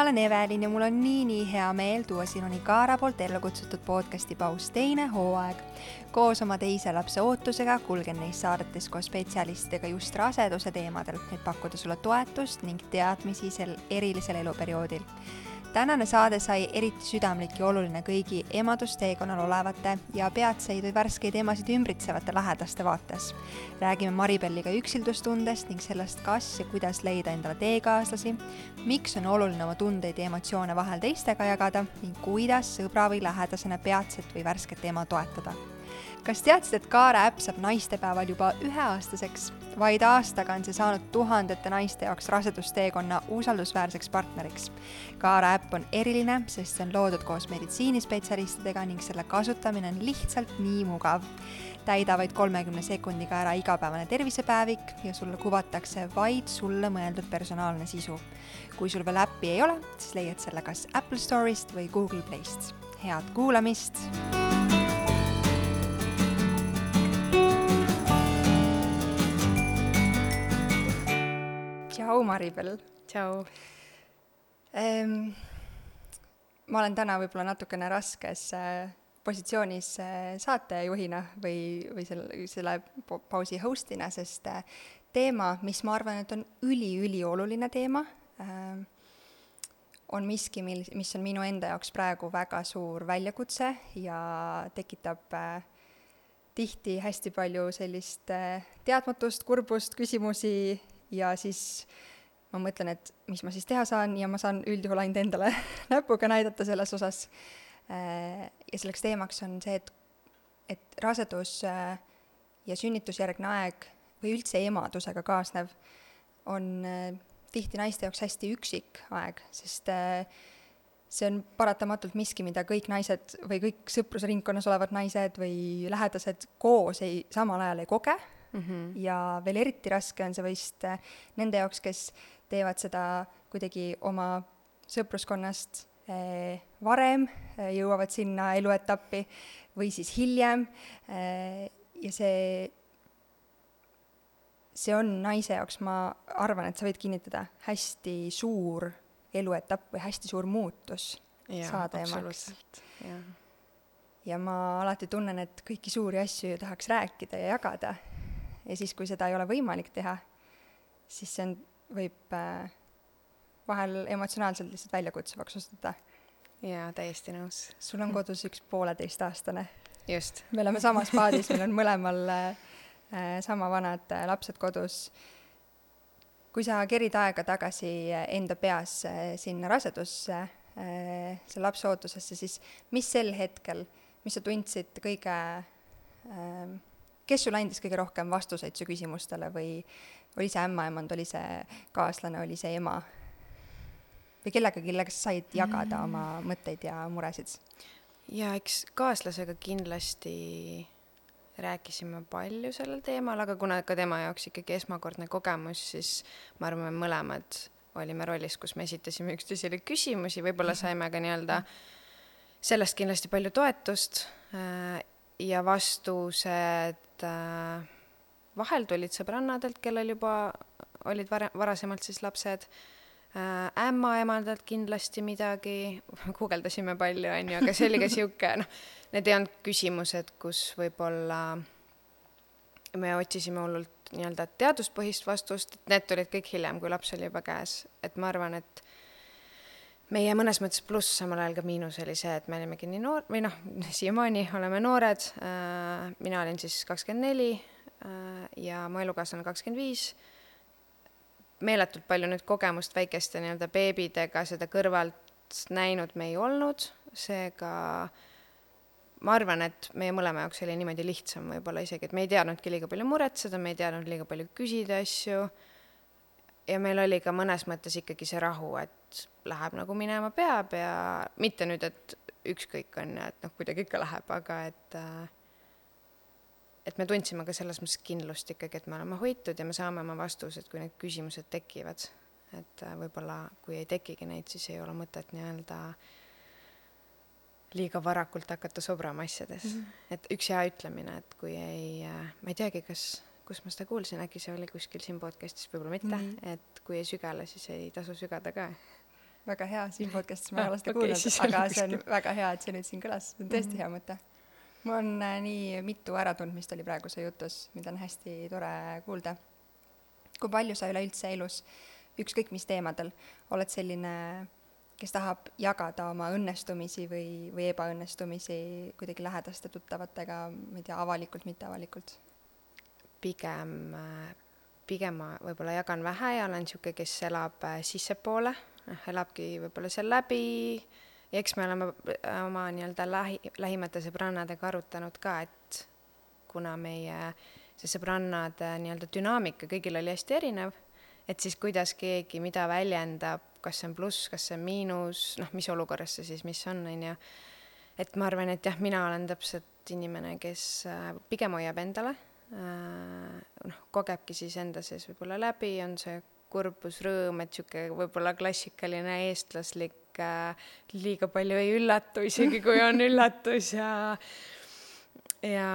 mina olen Evelin ja mul on nii-nii hea meel tuua sinuni Kaara poolt ellu kutsutud podcasti Paus teine hooaeg. koos oma teise lapse ootusega kulgen neis saadetes koos spetsialistidega just raseduse teemadel, et pakkuda sulle toetust ning teadmisi sel erilisel eluperioodil tänane saade sai eriti südamlik ja oluline kõigi emadusteekonnal olevate ja peatseid või värskeid emasid ümbritsevate lähedaste vaates. räägime Maribelliga üksildustundest ning sellest, kas ja kuidas leida endale teekaaslasi, miks on oluline oma tundeid ja emotsioone vahel teistega jagada ning kuidas sõbra või lähedasena peatset või värsket ema toetada kas teadsid, et Kaare äpp saab naistepäeval juba üheaastaseks? vaid aastaga on see saanud tuhandete naiste jaoks rasedusteekonna usaldusväärseks partneriks. Kaare äpp on eriline, sest see on loodud koos meditsiinispetsialistidega ning selle kasutamine on lihtsalt nii mugav. täida vaid kolmekümne sekundiga ära igapäevane tervisepäevik ja sulle kuvatakse vaid sulle mõeldud personaalne sisu. kui sul veel äppi ei ole, siis leiad selle kas Apple Store'ist või Google Playst. head kuulamist tšau, Maribel. tšau ehm,. ma olen täna võib-olla natukene raskes äh, positsioonis äh, saatejuhina või, või selle, selle pausi host'ina, sest äh, teema, mis ma arvan, et on üliülioluline teema äh,, on miski, mil, mis on minu enda jaoks praegu väga suur väljakutse ja tekitab äh, tihti hästi palju sellist äh, teadmatust, kurbust, küsimusi ja siis ma mõtlen, et mis ma siis teha saan ja ma saan üldjuhul ainult endale näpuga näidata selles osas. Äh, ja selleks teemaks on see, et, et rasedus äh, ja sünnitusjärgne aeg või üldse emadusega kaasnev on äh, tihti naiste jaoks hästi üksik aeg, sest see on paratamatult miski, mida kõik naised või kõik sõprusringkonnas olevad naised või lähedased koos ei, samal ajal ei koge mm. -hmm. ja veel eriti raske on see vist äh, nende jaoks, kes teevad seda kuidagi oma sõpruskonnast äh, varem, äh, jõuavad sinna eluetappi või siis hiljem ja see, see on naise jaoks, ma arvan, et sa võid kinnitada, hästi suur eluetapp või hästi suur muutus ja, saada emaks. ja ma alati tunnen, et kõiki suuri asju ju tahaks rääkida ja jagada ja siis, kui seda ei ole võimalik teha, siis see on, võib äh, vahel emotsionaalselt lihtsalt väljakutsuvaks osutuda. jaa, täiesti nõus. sul on kodus üks pooleteistaastane. just. me oleme samas paadis, meil on mõlemal äh, sama vanad äh, lapsed kodus. kui sa kerid aega tagasi enda peas äh, sinna rasedusse äh,, selle lapse ootusesse, siis mis sel hetkel, mis sa tundsid kõige äh, kes sulle andis kõige rohkem vastuseid su küsimustele või oli see ämmaemand, oli see kaaslane, oli see ema? või kellega, kellega sa said jagada mm. oma mõtteid ja muresid? jaa, eks kaaslasega kindlasti rääkisime palju sellel teemal, aga kuna ka tema jaoks ikkagi esmakordne kogemus, siis ma arvan, me mõlemad olime rollis, kus me esitasime üksteisele küsimusi, võib-olla mhm. saime ka nii-öelda sellest kindlasti palju toetust äh, ja vastused äh, vahel tulid sõbrannadelt, kellel juba olid vare-, varasemalt siis lapsed äh,, ämmaemadelt kindlasti midagi, guugeldasime palju, on ju, aga see oli ka sihuke, noh, need ei olnud küsimused, kus võib-olla me otsisime hullult nii-öelda teaduspõhist vastust, need tulid kõik hiljem, kui laps oli juba käes, et ma arvan, et meie mõnes mõttes pluss, samal ajal ka miinus oli see, et me olimegi nii noor, või noh, siiamaani oleme noored. Äh,, mina olin siis kakskümmend neli äh, ja mu elukaaslane kakskümmend viis, meeletult palju nüüd kogemust väikeste nii-öelda beebidega seda kõrvalt näinud me ei olnud, seega ma arvan, et meie mõlema jaoks oli niimoodi lihtsam võib-olla isegi, et me ei teadnudki liiga palju muretseda, me ei teadnud liiga palju küsida asju ja meil oli ka mõnes mõttes ikkagi see rahu, et läheb nagu minema peab ja mitte nüüd, et ükskõik on ja et noh, kuidagi ikka läheb, aga et äh, et me tundsime ka selles mõttes kindlust ikkagi, et me oleme hoitud ja me saame oma vastused, kui need küsimused tekivad. et äh, võib-olla kui ei tekigi neid, siis ei ole mõtet nii-öelda liiga varakult hakata sobrama asjades mm. -hmm. et üks hea ütlemine, et kui ei, äh, ma ei teagi, kas kus ma seda kuulsin, äkki see oli kuskil siin podcast'is, võib-olla mitte mm, -hmm. et kui ei sügele, siis ei tasu sügada ka. väga hea, siin podcast'is ma ei Ah, ole seda okei, kuulnud okay,, aga see on kuskil. väga hea, et see nüüd siin kõlas, see on tõesti Mhm. hea mõte. mul on äh, nii mitu äratundmist oli praeguse jutus, mida on hästi tore kuulda. kui palju sa üleüldse elus, ükskõik mis teemadel, oled selline, kes tahab jagada oma õnnestumisi või, või ebaõnnestumisi kuidagi lähedaste tuttavatega, ma ei tea, avalikult, mitteavalikult? Pigem, pigem ma võib-olla jagan vähe ja olen niisugune, kes elab äh, sissepoole, noh, elabki võib-olla seal läbi. Ja eks me oleme äh, oma nii-öelda lähi, lähimate sõbrannadega arutanud ka, et kuna meie see sõbrannade nii-öelda dünaamika kõigil oli hästi erinev, et siis kuidas keegi mida väljendab, kas see on pluss, kas see on miinus, noh, mis olukorras see siis mis on, on ju. et ma arvan, et jah, mina olen täpselt inimene, kes äh, pigem hoiab endale noh, kogebki siis enda sees võib-olla läbi, on see kurbus, rõõm, et sihuke võib-olla klassikaline eestlaslik äh, liiga palju ei üllatu, isegi kui on üllatus ja ja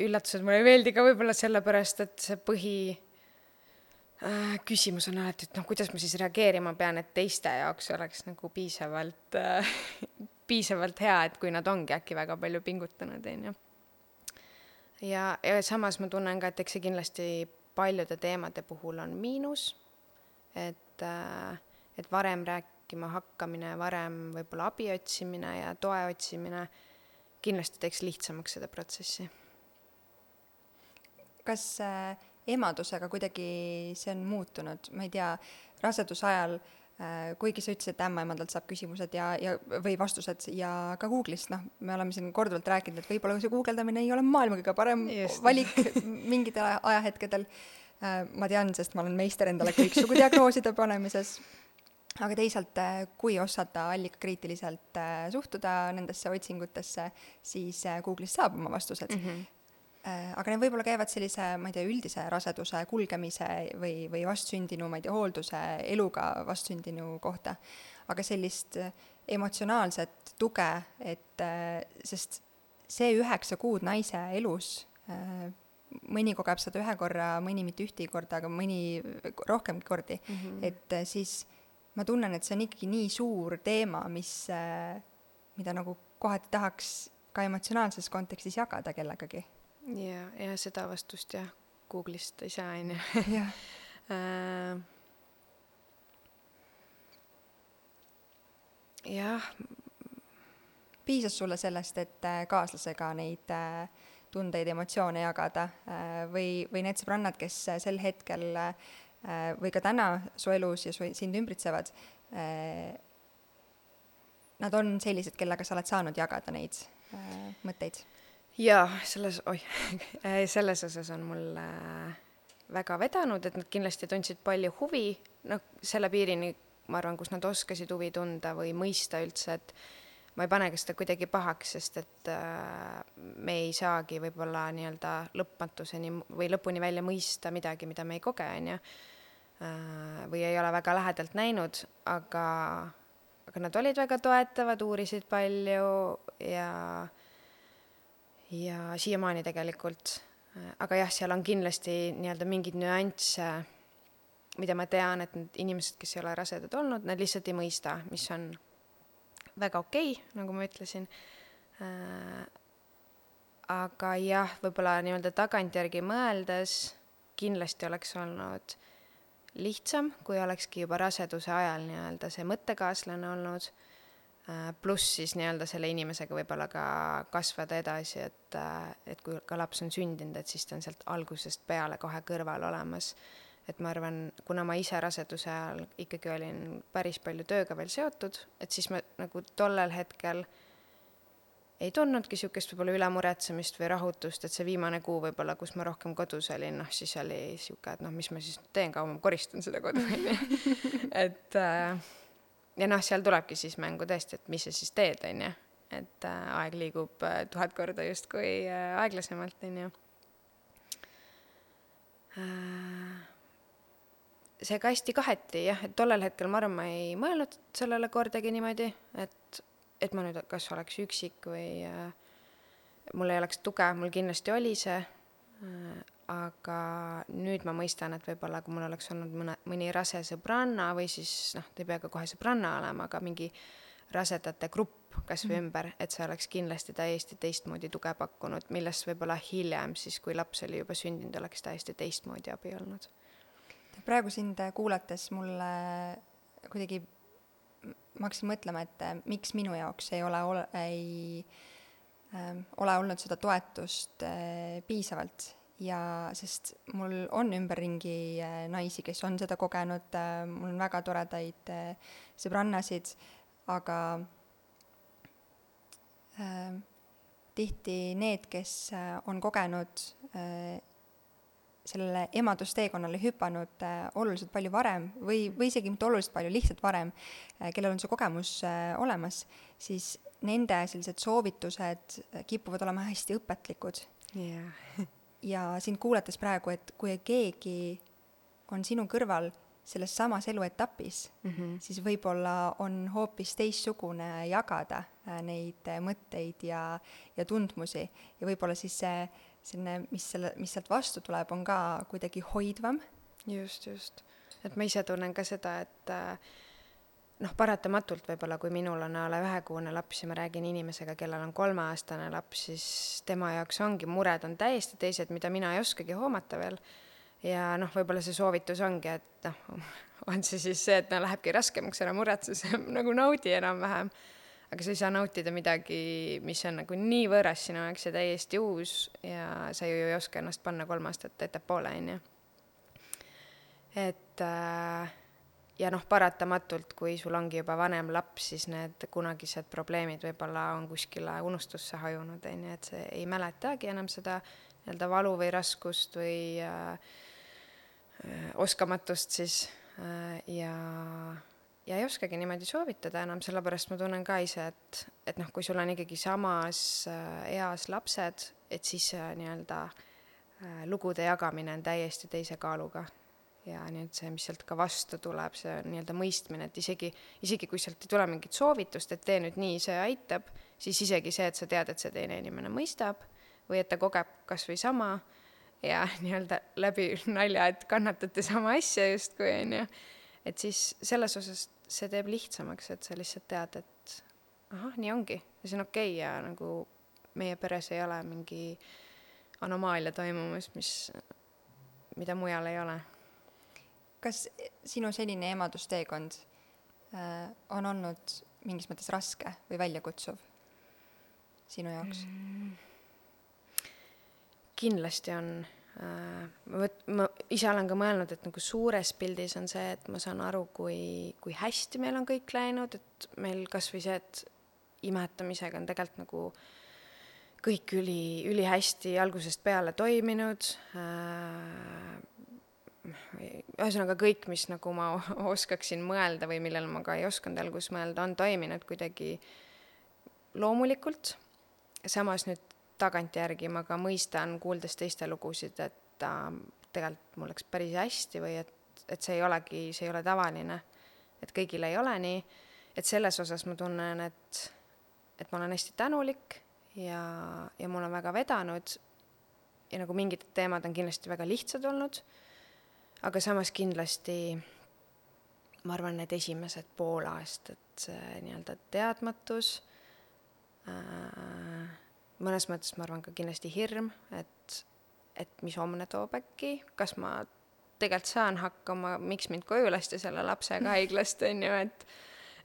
üllatused mulle ei meeldi ka võib-olla sellepärast, et see põhi äh, küsimus on alati, et noh, kuidas ma siis reageerima pean, et teiste jaoks oleks nagu piisavalt äh, piisavalt hea, et kui nad ongi äkki väga palju pingutanud, on ju ja, ja samas ma tunnen ka, et eks see kindlasti paljude teemade puhul on miinus, et, et varem rääkima hakkamine, varem võib-olla abi otsimine ja toe otsimine kindlasti teeks lihtsamaks seda protsessi. kas äh, emadusega kuidagi see on muutunud, ma ei tea, raseduse ajal äh, kuigi sa ütlesid, et ämmaemandalt saab küsimused ja, ja, või vastused ja ka Google'ist, noh, me oleme siin korduvalt rääkinud, et võib-olla see guugeldamine ei ole maailma kõige parem Just. valik mingitel aja- ajahetkedel äh,. ma tean, sest ma olen meister endale kõiksugu diagnooside panemises. aga teisalt, äh, kui osata allikakriitiliselt äh, suhtuda nendesse otsingutesse, siis äh, Google'ist saab oma vastused Mm -hmm. Äh, aga need võib-olla käivad sellise, ma ei tea, üldise raseduse kulgemise või, või vastsündinu, ma ei tea, hoolduse, eluga vastsündinu kohta. aga sellist äh, emotsionaalset tuge, et äh, sest see üheksa kuud naise elus, mõni kogeb seda ühe korra, mõni mitte ühtegi korda, aga mõni rohkemgi kordi Mm -hmm. et siis ma tunnen, et see on ikkagi nii suur teema, mis, mida nagu kohati tahaks ka emotsionaalses kontekstis jagada kellegagi. Ja, ja seda vastust jah, Google'ist ei saa, on ju. jah Äh, piisas sulle sellest, et äh, kaaslasega neid äh, tundeid, emotsioone jagada või, või need sõbrannad, kes sel hetkel või ka täna su elus ja su, sind ümbritsevad, nad on sellised, kellega sa oled saanud jagada neid mõtteid? Jaa, selles, oih selles osas on mul äh, väga vedanud, et nad kindlasti tundsid palju huvi, noh, selle piirini, ma arvan, kus nad oskasid huvi tunda või mõista üldse, et ma ei pane ka seda kuidagi pahaks, sest et äh, me ei saagi võib-olla nii-öelda lõpmatuseni või lõpuni välja mõista midagi, mida me ei koge, on ju. või ei ole väga lähedalt näinud, aga, aga nad olid väga toetavad, uurisid palju ja ja siiamaani tegelikult. aga jah, seal on kindlasti nii-öelda mingeid nüansse, mida ma tean, et need inimesed, kes ei ole rasedad olnud, nad lihtsalt ei mõista, mis on väga okei okay,, nagu ma ütlesin äh,. aga jah, võib-olla nii-öelda tagantjärgi mõeldes kindlasti oleks olnud lihtsam, kui olekski juba raseduse ajal nii-öelda see mõttekaaslane olnud äh,, pluss siis nii-öelda selle inimesega võib-olla ka kasvada edasi, et, äh, et kui ka laps on sündinud, et siis ta on sealt algusest peale kohe kõrval olemas et ma arvan, kuna ma ise raseduse ajal ikkagi olin päris palju tööga veel seotud, et siis ma nagu tollel hetkel ei tundnudki niisugust võib-olla ülemuretsemist või rahutust, et see viimane kuu võib-olla, kus ma rohkem kodus olin, noh siis oli niisugune, et noh, mis ma siis teen, kaua ma koristan seda kodu, on ju. et äh, ja noh, seal tulebki siis mängu tõesti, et mis sa siis teed, on ju. et äh, aeg liigub äh, tuhat korda justkui äh, aeglasemalt, on ju äh, see ka hästi kaheti jah, et tollel hetkel ma arvan, ma ei mõelnud sellele kordagi niimoodi, et, et ma nüüd kas oleks üksik või äh, mul ei oleks tuge, mul kindlasti oli see äh,, aga nüüd ma mõistan, et võib-olla kui mul oleks olnud mõne, mõni rase sõbranna või siis noh, ta ei pea ka kohe sõbranna olema, aga mingi rasedate grupp kas või mm. ümber, et see oleks kindlasti täiesti teistmoodi tuge pakkunud, millest võib-olla hiljem siis, kui laps oli juba sündinud, oleks täiesti teistmoodi abi olnud. praegu sind kuulates mulle kuidagi, ma hakkasin mõtlema, et miks minu jaoks ei ole, ole, ei äh, ole olnud seda toetust äh, piisavalt ja sest mul on ümberringi äh, naisi, kes on seda kogenud äh,, mul on väga toredaid äh, sõbrannasid, aga äh, tihti need, kes on kogenud äh, sellele emadusteekonnale hüpanud äh, oluliselt palju varem või, või isegi mitte oluliselt palju, lihtsalt varem äh,, kellel on see kogemus äh, olemas, siis nende sellised soovitused kipuvad olema hästi õpetlikud yeah. ja sind kuulates praegu, et kui keegi on sinu kõrval selles samas eluetapis mm, -hmm. siis võib-olla on hoopis teistsugune jagada äh, neid äh, mõtteid ja, ja tundmusi ja võib-olla siis see selline, mis selle, mis sealt vastu tuleb, on ka kuidagi hoidvam. just, just. et ma ise tunnen ka seda, et äh, noh, paratamatult võib-olla, kui minul on a la ühekuune laps ja ma räägin inimesega, kellel on kolmeaastane laps, siis tema jaoks ongi, mured on täiesti teised, mida mina ei oskagi hoomata veel ja noh, võib-olla see soovitus ongi, et noh, on see siis see, et no lähebki raskemaks, ära muretse, see nagu naudi enam-vähem. aga sa ei saa nautida midagi, mis on nagu nii võõras sinu jaoks ja täiesti uus ja sa ju ei oska ennast panna kolm aastat ettepoole, on ju. et äh, ja noh, paratamatult, kui sul ongi juba vanem laps, siis need kunagised probleemid võib-olla on kuskile unustusse hajunud, on ju, et see ei mäletagi enam seda nii-öelda valu või raskust või äh, Äh, oskamatust siis äh, ja, ja ei oskagi niimoodi soovitada enam, sellepärast ma tunnen ka ise, et, et noh, kui sul on ikkagi samas äh, eas lapsed, et siis nii-öelda lugude jagamine on täiesti teise kaaluga. Ja nüüd see, mis sealt ka vastu tuleb, see nii-öelda mõistmine, et isegi, isegi kui sealt ei tule mingit soovitust, et tee nüüd nii, see aitab, siis isegi see, et sa tead, et see teine inimene mõistab või et ta kogeb kas või sama ja nii-öelda läbi nalja, et kannatate sama asja justkui, on ju. et siis selles osas see teeb lihtsamaks, et sa lihtsalt tead, et ahah, nii ongi ja see on okei okay ja nagu meie peres ei ole mingi anomaalia toimumas, mis, mida mujal ei ole. Kas sinu senine emadusteekond äh, on olnud mingis mõttes raske või väljakutsuv sinu jaoks mm.? kindlasti on äh, ma võt-, ma ise olen ka mõelnud, et nagu suures pildis on see, et ma saan aru, kui, kui hästi meil on kõik läinud, et meil kas või see, et imetamisega on tegelikult nagu kõik üli, ülihästi algusest peale toiminud äh,, ühesõnaga kõik, mis nagu ma oskaksin mõelda või millele ma ka ei osanud alguses mõelda, on toiminud kuidagi loomulikult, samas nüüd tagantjärgi ma ka mõistan, kuuldes teiste lugusid, et äh, tegelikult mul läks päris hästi või et, et see ei olegi, see ei ole tavaline. et kõigil ei ole nii, et selles osas ma tunnen, et, et ma olen hästi tänulik ja, ja mul on väga vedanud. Ja nagu mingid teemad on kindlasti väga lihtsad olnud, aga samas kindlasti ma arvan, need esimesed pool aastat, see nii-öelda teadmatus äh,, mõnes mõttes ma arvan ka kindlasti hirm, et, et mis homne toob äkki, kas ma tegelikult saan hakkama, miks mind koju lasti selle lapsega haiglast, on ju, et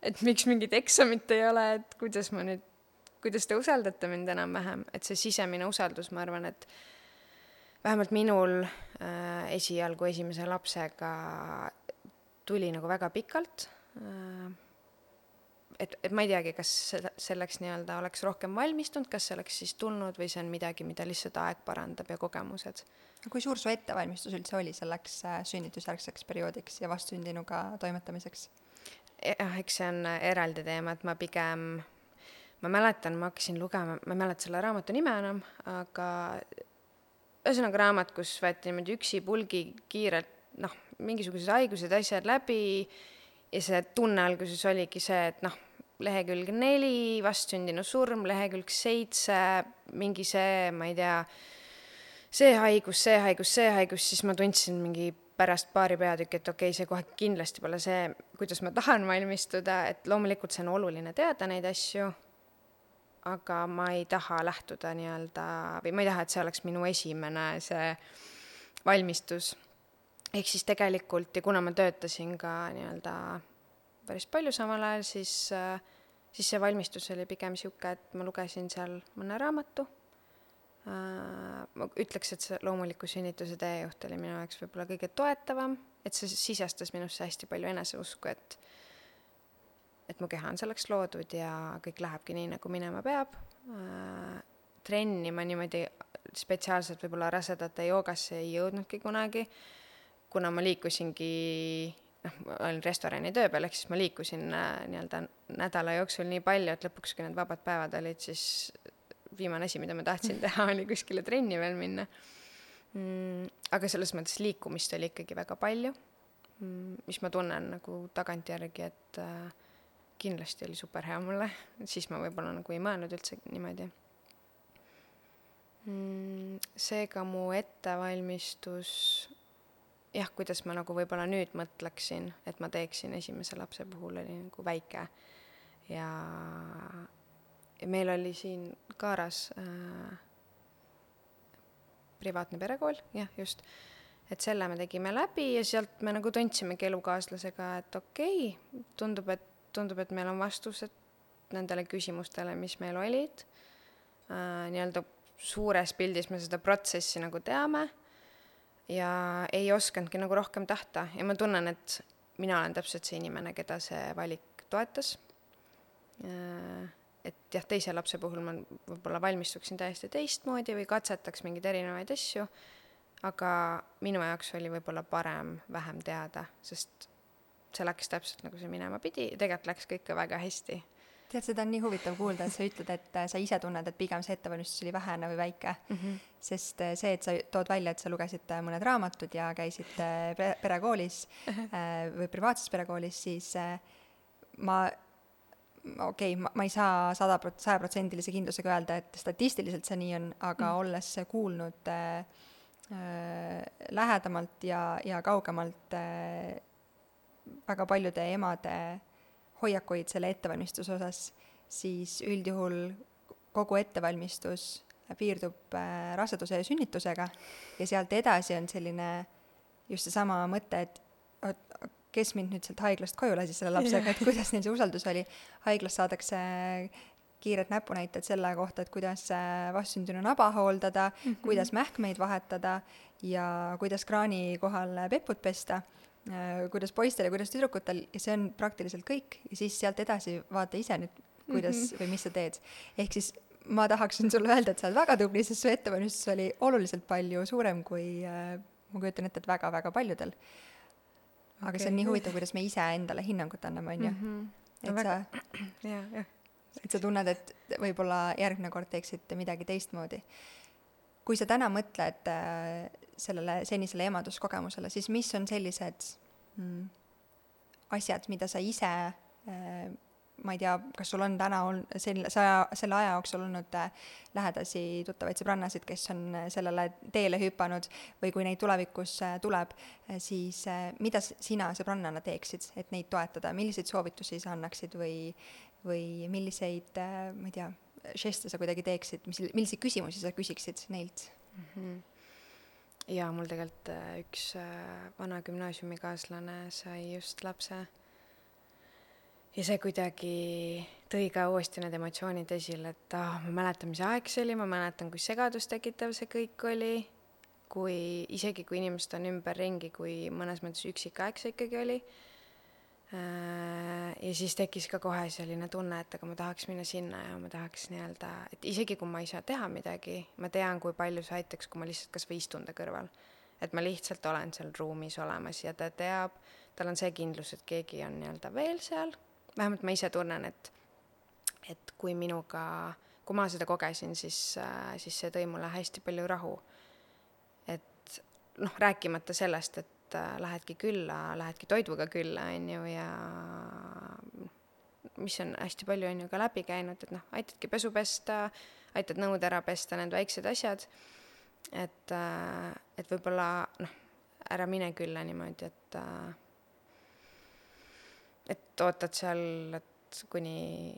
et miks mingit eksamit ei ole, et kuidas ma nüüd, kuidas te usaldate mind enam-vähem, et see sisemine usaldus, ma arvan, et vähemalt minul äh, esialgu esimese lapsega tuli nagu väga pikalt äh, et, et ma ei teagi, kas selleks nii-öelda oleks rohkem valmistunud, kas see oleks siis tulnud või see on midagi, mida lihtsalt aeg parandab ja kogemused. kui suur su ettevalmistus üldse oli selleks äh, sünnitusjärgseks perioodiks ja vastsündinuga toimetamiseks? jah, eks see on äh, eraldi teema, et ma pigem, ma mäletan, ma hakkasin lugema, ma ei mäleta selle raamatu nime enam, aga ühesõnaga raamat, kus võeti niimoodi üksipulgi kiirelt noh, mingisugused haigused, asjad läbi ja see tunne alguses oligi see, et noh, lehekülg neli, vastsündinu surm, lehekülg seitse, mingi see, ma ei tea, see haigus, see haigus, see haigus, siis ma tundsin mingi pärast paari peatükki, et okei okay,, see kohe kindlasti pole see, kuidas ma tahan valmistuda, et loomulikult see on oluline teada neid asju, aga ma ei taha lähtuda nii-öelda või ma ei taha, et see oleks minu esimene see valmistus. ehk siis tegelikult ja kuna ma töötasin ka nii-öelda päris palju samal ajal, siis, siis see valmistus oli pigem niisugune, et ma lugesin seal mõne raamatu ma ütleks, et see loomuliku sünnituse teejuht oli minu jaoks võib-olla kõige toetavam, et see sisestas minusse hästi palju eneseusku, et et mu keha on selleks loodud ja kõik lähebki nii, nagu minema peab. Äh, trenni ma niimoodi spetsiaalselt võib-olla rasedate joogasse ei jõudnudki kunagi, kuna ma liikusingi noh, ma olin restorani töö peal, ehk siis ma liikusin äh, nii-öelda nädala jooksul nii palju, et lõpuks, kui need vabad päevad olid, siis viimane asi, mida ma tahtsin teha, oli kuskile trenni veel minna mm,. aga selles mõttes liikumist oli ikkagi väga palju mm,, mis ma tunnen nagu tagantjärgi, et äh, kindlasti oli super hea mulle, siis ma võib-olla nagu ei mõelnud üldse niimoodi. Mm,. seega mu ettevalmistus jah, kuidas ma nagu võib-olla nüüd mõtleksin, et ma teeksin esimese lapse puhul, oli nagu väike. Ja ja meil oli siin Kaaras äh, privaatne perekool, jah, just, et selle me tegime läbi ja sealt me nagu tundsimegi elukaaslasega, et okei okay,, tundub, et, tundub, et meil on vastused nendele küsimustele, mis meil olid äh,. nii-öelda suures pildis me seda protsessi nagu teame ja ei osanudki nagu rohkem tahta ja ma tunnen, et mina olen täpselt see inimene, keda see valik toetas äh, et jah, teise lapse puhul ma võib-olla valmistuksin täiesti teistmoodi või katsetaks mingeid erinevaid asju, aga minu jaoks oli võib-olla parem vähem teada, sest see läks täpselt nagu see minema pidi tegelikult läks kõik ka väga hästi. tead, seda on nii huvitav kuulda, et sa ütled, et sa ise tunned, et pigem see ettevalmistus oli vähene või väike mm. -hmm. sest eh, see, et sa tood välja, et sa lugesid eh, mõned raamatud ja käisid perekoolis või privaatses perekoolis, siis ma okei okay,, ma, ma ei saa sada prot-, sajaprotsendilise kindlusega öelda, et statistiliselt see nii on, aga mm. olles kuulnud äh, äh, lähedamalt ja, ja kaugemalt äh, väga paljude emade hoiakuid selle ettevalmistuse osas, siis üldjuhul kogu ettevalmistus piirdub äh, raseduse ja sünnitusega ja sealt edasi on selline just seesama mõte, et kes mind nüüd sealt haiglast koju lasi selle lapsega, et kuidas neil see usaldus oli. haiglas saadakse kiired näpunäited selle kohta, et kuidas vastsündinu naba hooldada mm, -hmm. kuidas mähkmeid vahetada ja kuidas kraani kohal peput pesta, äh, kuidas poistel ja kuidas tüdrukutel ja see on praktiliselt kõik ja siis sealt edasi vaata ise nüüd, kuidas mm -hmm. või mis sa teed. ehk siis ma tahaksin sulle öelda, et sa oled väga tubli, sest su ettevalmistus oli oluliselt palju suurem kui äh, ma kujutan ette, et väga-väga paljudel aga okay. see on nii huvitav, kuidas me ise endale hinnangut anname, on ju. Mhm. et sa, jah, jah. et sa tunned, et võib-olla järgmine kord teeksid midagi teistmoodi. Kui sa täna mõtled äh, sellele senisele emaduskogemusele, siis mis on sellised mm, asjad, mida sa ise äh, ma ei tea, kas sul on täna olnud selle, sa, selle aja jooksul olnud äh, lähedasi tuttavaid sõbrannasid, kes on sellele teele hüpanud või kui neid tulevikus tuleb, siis mida sina sõbrannana teeksid, et neid toetada, milliseid soovitusi sa annaksid või, või milliseid, ma ei tea, žeste sa kuidagi teeksid, mis, milliseid küsimusi sa küsiksid neilt mm? -hmm jaa, mul tegelikult üks vana gümnaasiumikaaslane sai just lapse ja see kuidagi tõi ka uuesti need emotsioonid esile, et ah, ma mäletan, mis aeg see oli, ma mäletan, kui segadust tekitav see kõik oli, kui isegi, kui inimesed on ümberringi, kui mõnes mõttes üksik aeg see ikkagi oli. Äh, ja siis tekkis ka kohe selline tunne, et aga ma tahaks minna sinna ja ma tahaks nii-öelda, et isegi kui ma ei saa teha midagi, ma tean, kui palju see aitaks, kui ma lihtsalt kas või istun ta kõrval. et ma lihtsalt olen seal ruumis olemas ja ta teab, tal on see kindlus, et keegi on nii-öelda veel seal vähemalt ma ise tunnen, et, et kui minuga, kui ma seda kogesin, siis, siis see tõi mulle hästi palju rahu. et noh, rääkimata sellest, et äh, lähedki külla, lähedki toiduga külla, on ju, ja mis on hästi palju, on ju, ka läbi käinud, et noh, aitadki pesu pesta, aitad nõud ära pesta, need väiksed asjad. Et, äh, et võib-olla noh, ära mine külla niimoodi, et äh, et ootad seal, et kuni,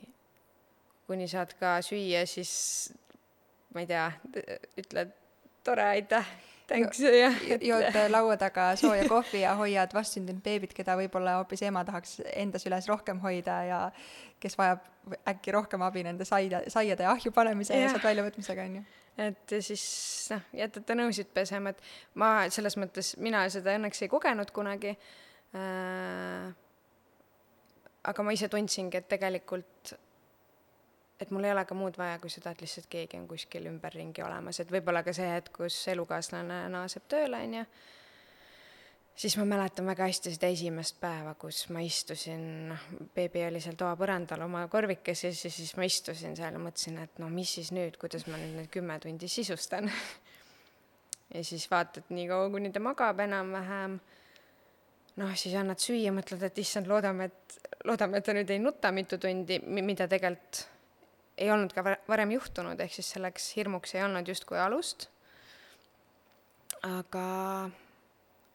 kuni saad ka süüa, siis ma ei tea, ütled tore, aitäh, thanks ja jood laua taga sooja kohvi ja hoiad vastsündinud beebit, keda võib-olla hoopis ema tahaks enda süles rohkem hoida ja kes vajab äkki rohkem abi nende saia, saiade ahju panemise ja, ja sealt väljavõtmisega, on ju et siis noh, jätad ta nõusid pesema, et ma selles mõttes, mina seda õnneks ei kogenud kunagi äh,. aga ma ise tundsingi, et tegelikult, et mul ei ole ka muud vaja kui seda, et lihtsalt keegi on kuskil ümberringi olemas, et võib-olla ka see hetk, kus elukaaslane naaseb tööle, on ju. Siis ma mäletan väga hästi seda esimest päeva, kus ma istusin, noh, beebi oli seal toapõrandal oma korvikeses ja siis ma istusin seal ja mõtlesin, et no mis siis nüüd, kuidas ma nüüd need kümme tundi sisustan. Ja siis vaatad nii kaua, kuni ta magab enam-vähem, noh, siis annad süüa, mõtled, et issand, loodame, et, loodame, et ta nüüd ei nuta mitu tundi, mida tegelikult ei olnud ka varem juhtunud, ehk siis selleks hirmuks ei olnud justkui alust. aga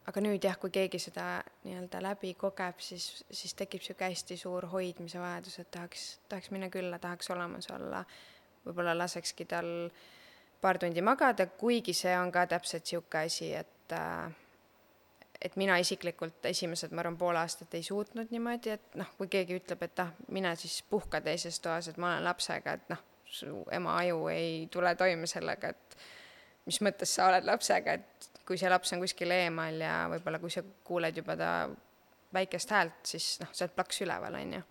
aga nüüd jah, kui keegi seda nii-öelda läbi kogeb, siis, siis tekib niisugune hästi suur hoidmise vajadus, et tahaks, tahaks minna külla, tahaks olemas olla, võib-olla lasekski tal paar tundi magada, kuigi see on ka täpselt niisugune asi, et äh, et mina isiklikult esimesed, ma arvan, pool aastat ei suutnud niimoodi, et noh, kui keegi ütleb, et ah, mine siis puhka teises toas, et ma olen lapsega, et noh, su ema aju ei tule toime sellega, et mis mõttes sa oled lapsega, et kui see laps on kuskil eemal ja võib-olla kui sa kuuled juba ta väikest häält, siis noh, sa oled plaks üleval, on ju.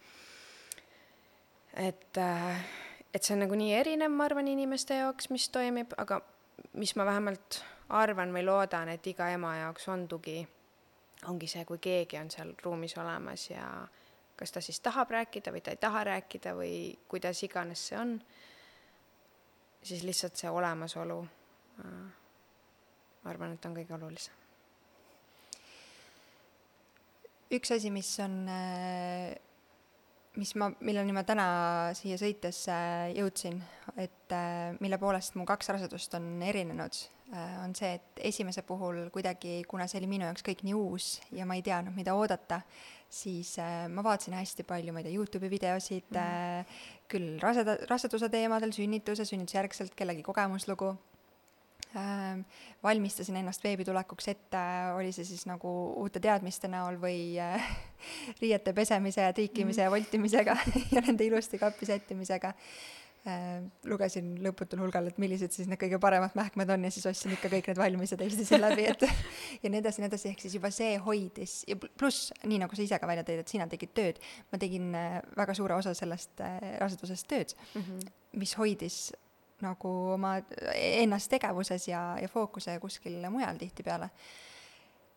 et, äh, et see on nagu nii erinev, ma arvan, inimeste jaoks, mis toimib, aga mis ma vähemalt arvan või loodan, et iga ema jaoks on tugi, ongi see, kui keegi on seal ruumis olemas ja kas ta siis tahab rääkida või ta ei taha rääkida või kuidas iganes see on, siis lihtsalt see olemasolu äh, ma arvan, et on kõige olulisem. üks asi, mis on, äh, mis ma, milleni ma täna siia sõites jõudsin, et äh, mille poolest mu kaks rasedust on erinenud, on see, et esimese puhul kuidagi, kuna see oli minu jaoks kõik nii uus ja ma ei teadnud, mida oodata, siis ma vaatasin hästi palju, ma ei tea, Youtube'i videosid mm., küll raseda, raseduse teemadel, sünnituse, sünnitusjärgselt kellegi kogemuslugu Äh, valmistasin ennast veebi tulekuks ette, oli see siis nagu uute teadmiste näol või äh, riiete pesemise ja triikimise ja mhm. voltimisega ja nende ilusti kappi sättimisega äh,. Lugesin lõputul hulgal, et millised siis need kõige paremad mähkmed on ja siis ostsin ikka kõik need valmis ja testisin läbi, et ja nii edasi, nii edasi, ehk siis juba see hoidis ja pluss, nii nagu sa ise ka välja tõid, et sina tegid tööd, ma tegin äh, väga suure osa sellest äh, rasedusest tööd mm, -hmm. mis hoidis nagu oma ennast tegevuses ja, ja fookuse kuskil mujal tihtipeale.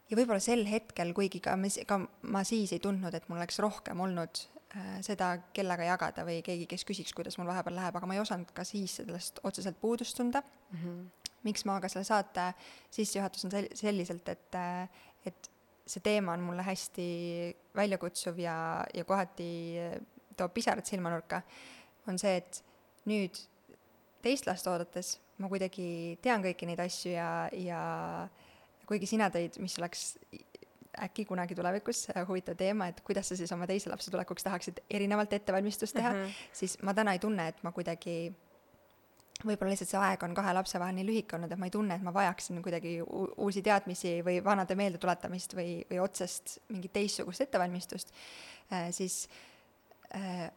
ja võib-olla sel hetkel, kuigi ka me, ka ma siis ei tundnud, et mul oleks rohkem olnud äh, seda kellega jagada või keegi, kes küsiks, kuidas mul vahepeal läheb, aga ma ei osanud ka siis sellest otseselt puudust tunda mm. -hmm. miks ma ka selle saate sissejuhatusen sel-, selliselt, et, äh, et see teema on mulle hästi väljakutsuv ja, ja kohati toob pisarad silmanurka, on see, et nüüd teist last oodates ma kuidagi tean kõiki neid asju ja, ja kuigi sina tõid, mis oleks äkki kunagi tulevikus huvitav teema, et kuidas sa siis oma teise lapse tulekuks tahaksid erinevalt ettevalmistust teha uh, -huh. siis ma täna ei tunne, et ma kuidagi võib-olla lihtsalt see aeg on kahe lapse vahel nii lühike olnud, et ma ei tunne, et ma vajaksin kuidagi uusi teadmisi või vanade meeldetuletamist või, või otsest mingit teistsugust ettevalmistust äh,, siis äh,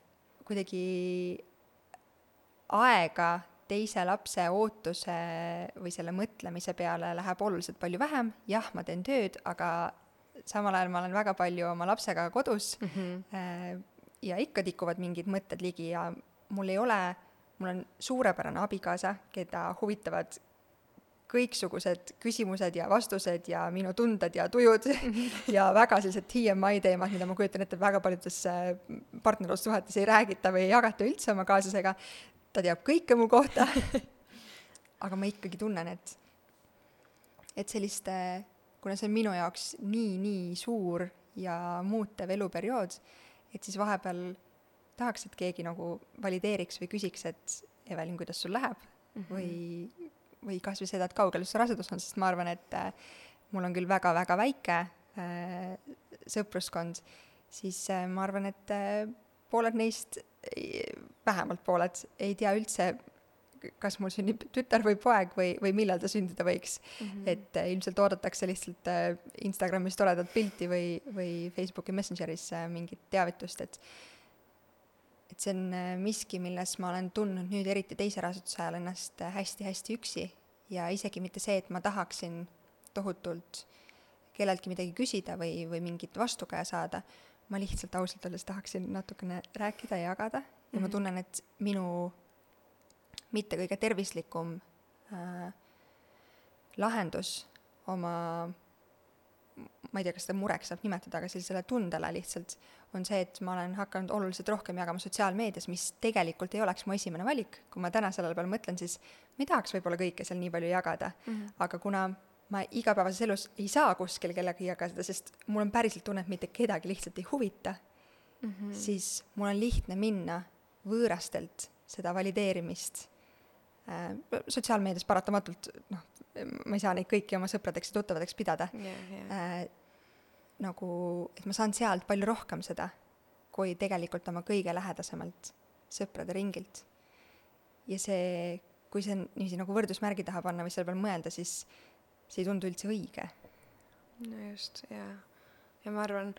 kuidagi aega teise lapse ootuse või selle mõtlemise peale läheb oluliselt palju vähem, jah, ma teen tööd, aga samal ajal ma olen väga palju oma lapsega kodus mm -hmm. ja ikka tikuvad mingid mõtted ligi ja mul ei ole, mul on suurepärane abikaasa, keda huvitavad kõiksugused küsimused ja vastused ja minu tunded ja tujud mm -hmm. ja väga sellised TMI teemad, mida ma kujutan ette, väga paljudes äh, partnerlussuhetes ei räägita või ei jagata üldse oma kaaslasega, ta teab kõike mu kohta aga ma ikkagi tunnen, et, et selliste, kuna see on minu jaoks nii, nii suur ja muutev eluperiood, et siis vahepeal tahaks, et keegi nagu valideeriks või küsiks, et Evelin, kuidas sul läheb mm -hmm. või või kas või seda, et kaugel see rasedus on, sest ma arvan, et äh, mul on küll väga-väga väike äh, sõpruskond, siis äh, ma arvan, et äh, pooled neist, vähemalt pooled, ei tea üldse, kas mul sünnib tütar või poeg või, või millal ta sündida võiks mm. -hmm. et äh, ilmselt oodatakse lihtsalt äh, Instagramis toredat pilti või, või Facebooki Messengeris äh, mingit teavitust, et et see on miski, milles ma olen tundnud nüüd eriti teise raseduse ajal ennast hästi-hästi üksi ja isegi mitte see, et ma tahaksin tohutult kelleltki midagi küsida või, või mingit vastukaja saada, ma lihtsalt ausalt öeldes tahaksin natukene rääkida ja jagada ja mm -hmm. ma mhm. tunnen, et minu mitte kõige tervislikum äh, lahendus oma ma ei tea, kas seda mureks saab nimetada, aga sellisele tundele lihtsalt on see, et ma olen hakanud oluliselt rohkem jagama sotsiaalmeedias, mis tegelikult ei oleks mu esimene valik. kui ma täna selle peale mõtlen, siis ma ei tahaks võib-olla kõike seal nii palju jagada mm, -hmm. aga kuna ma igapäevases elus ei saa kuskil kellegagi jagada, sest mul on päriselt tunne, et mitte kedagi lihtsalt ei huvita mm, -hmm. siis mul on lihtne minna võõrastelt seda valideerimist sotsiaalmeedias paratamatult, noh, ma ei saa neid kõiki oma sõpradeks ja tuttavadeks pidada yeah,. Yeah. Äh, nagu, et ma saan sealt palju rohkem seda, kui tegelikult oma kõige lähedasemalt sõprade ringilt. ja see, kui see niiviisi nagu võrdusmärgi taha panna või selle peale mõelda, siis see ei tundu üldse õige. no just, jaa. ja ma arvan,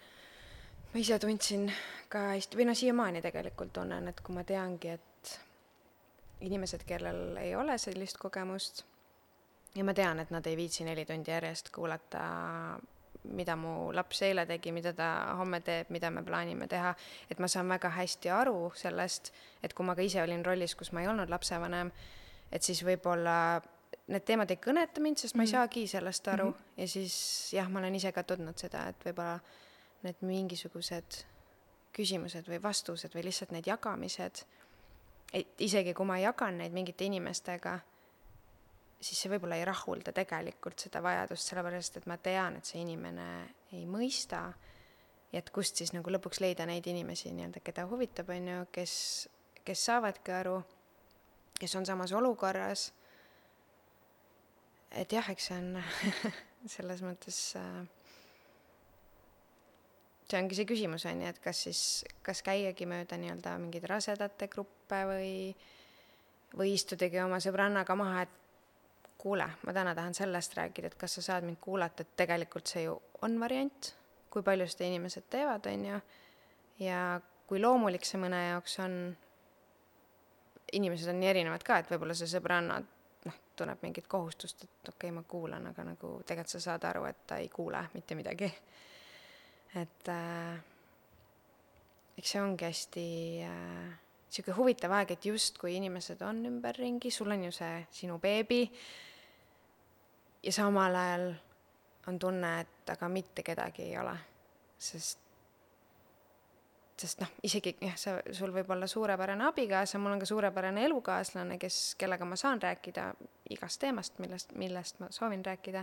ma ise tundsin ka hästi, või noh, siiamaani tegelikult tunnen, et kui ma teangi, et inimesed, kellel ei ole sellist kogemust, ja ma tean, et nad ei viitsi neli tundi järjest kuulata mida mu laps eile tegi, mida ta homme teeb, mida me plaanime teha, et ma saan väga hästi aru sellest, et kui ma ka ise olin rollis, kus ma ei olnud lapsevanem, et siis võib-olla need teemad ei kõneta mind, sest ma ei mhm. saagi sellest aru mm -hmm. ja siis jah, ma olen ise ka tundnud seda, et võib-olla need mingisugused küsimused või vastused või lihtsalt need jagamised, et isegi kui ma jagan neid mingite inimestega, siis see võib-olla ei rahulda tegelikult seda vajadust, sellepärast et ma tean, et see inimene ei mõista ja et kust siis nagu lõpuks leida neid inimesi nii-öelda, keda huvitab, on ju, kes, kes saavadki aru, kes on samas olukorras. Et jah, eks see on selles mõttes äh, see ongi see küsimus, on ju, et kas siis, kas käiagi mööda nii-öelda mingeid rasedate gruppe või, või istudagi oma sõbrannaga maha, et kuule, ma täna tahan sellest rääkida, et kas sa saad mind kuulata, et tegelikult see ju on variant, kui palju seda inimesed teevad, on ju, ja kui loomulik see mõne jaoks on, inimesed on nii erinevad ka, et võib-olla see sõbranna tunneb mingit kohustust, et okei okay,, ma kuulan, aga nagu tegelikult sa saad aru, et ta ei kuule mitte midagi. Et äh, eks see ongi hästi äh, sihuke huvitav aeg, et justkui inimesed on ümberringi, sul on ju see sinu beebi ja samal ajal on tunne, et aga mitte kedagi ei ole, sest sest noh, isegi jah, sa, sul võib olla suurepärane abikaasa, mul on ka suurepärane elukaaslane, kes, kellega ma saan rääkida igast teemast, millest, millest ma soovin rääkida,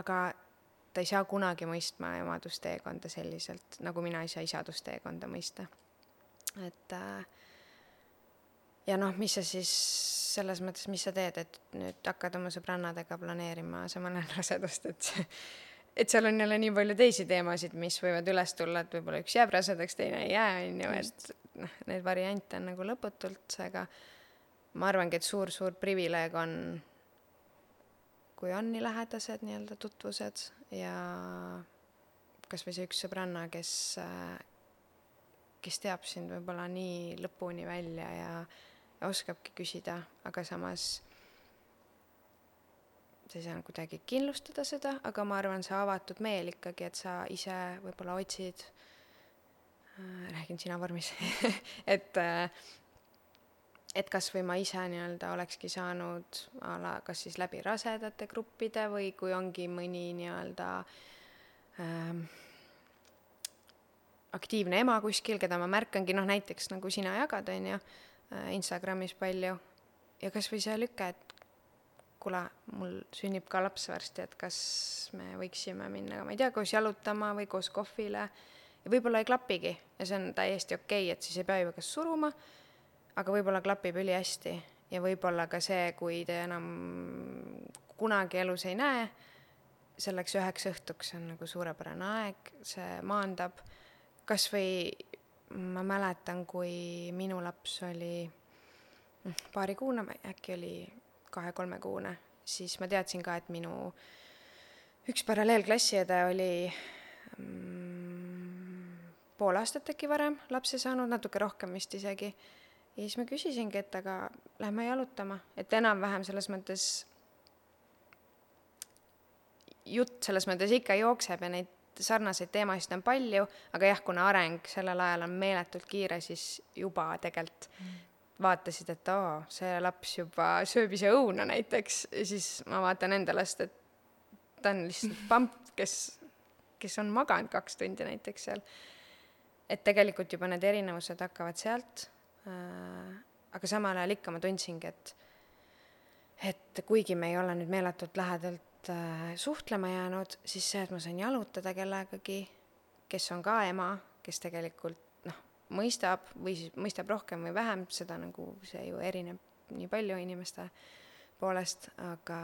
aga ta ei saa kunagi mõistma emadusteekonda selliselt, nagu mina ei saa isadusteekonda mõista. et äh, ja noh, mis sa siis selles mõttes, mis sa teed, et nüüd hakkad oma sõbrannadega planeerima asemel rasedust, et et seal on jälle nii palju teisi teemasid, mis võivad üles tulla, et võib-olla üks jääb rasedaks, teine ei jää, on ju, et noh, neid variante on nagu lõputult, seega ma arvangi, et suur-suur privileeg on, kui on nii lähedased nii-öelda tutvused ja kas või see üks sõbranna, kes, kes teab sind võib-olla nii lõpuni välja ja, ja oskabki küsida, aga samas sa ei saa kuidagi kindlustada seda, aga ma arvan, see avatud meel ikkagi, et sa ise võib-olla otsid äh,, räägin sina vormis et äh, et kas või ma ise nii-öelda olekski saanud a la kas siis läbi rasedate gruppide või kui ongi mõni nii-öelda ähm, aktiivne ema kuskil, keda ma märkangi, noh näiteks nagu sina jagad, on ju, äh, Instagramis palju, ja kas või see lüke, et kuule, mul sünnib ka laps varsti, et kas me võiksime minna, ma ei tea, koos jalutama või koos kohvile. ja võib-olla ei klapigi ja see on täiesti okei okay,, et siis ei pea ju kas suruma, aga võib-olla klapib ülihästi ja võib-olla ka see, kui te enam kunagi elus ei näe, selleks üheks õhtuks on nagu suurepärane aeg, see maandab, kas või ma mäletan, kui minu laps oli paarikuune, äkki oli kahe-kolmekuune, siis ma teadsin ka, et minu üks paralleelklassiõde oli mm, pool aastat äkki varem lapse saanud, natuke rohkem vist isegi. Ja siis ma küsisingi, et aga lähme jalutama, et enam-vähem selles mõttes jutt selles mõttes ikka jookseb ja neid sarnaseid teemasid on palju, aga jah, kuna areng sellel ajal on meeletult kiire, siis juba tegelikult mm. vaatasid, et oo, see laps juba sööb ise õuna näiteks siis ma vaatan enda last, et ta on lihtsalt pamp, kes, kes on maganud kaks tundi näiteks seal. et tegelikult juba need erinevused hakkavad sealt aga samal ajal ikka ma tundsingi, et et kuigi me ei ole nüüd meeletult lähedalt äh, suhtlema jäänud, siis see, et ma sain jalutada kellegagi, kes on ka ema, kes tegelikult noh, mõistab või siis mõistab rohkem või vähem, seda nagu see ju erineb nii palju inimeste poolest, aga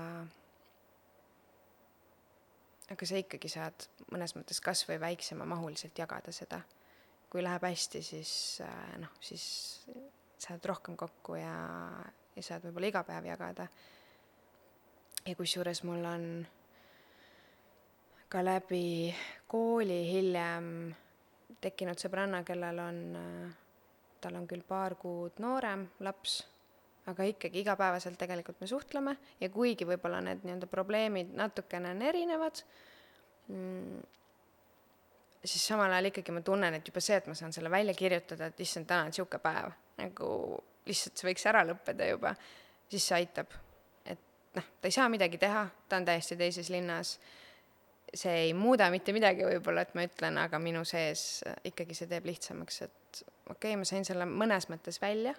aga sa ikkagi saad mõnes mõttes kas või väiksemamahuliselt jagada seda. Kui läheb hästi, siis äh, noh, siis saad rohkem kokku ja, ja saad võib-olla iga päev jagada. ja kusjuures mul on ka läbi kooli hiljem tekkinud sõbranna, kellel on, äh, tal on küll paar kuud noorem laps aga ikkagi igapäevaselt tegelikult me suhtleme ja kuigi võib-olla need nii-öelda probleemid natukene on erinevad mm,, siis samal ajal ikkagi ma tunnen, et juba see, et ma saan selle välja kirjutada, et issand, täna on niisugune päev, nagu lihtsalt see võiks ära lõppeda juba, siis see aitab. et noh, ta ei saa midagi teha, ta on täiesti teises linnas, see ei muuda mitte midagi võib-olla, et ma ütlen, aga minu sees ikkagi see teeb lihtsamaks, et okei okay,, ma sain selle mõnes mõttes välja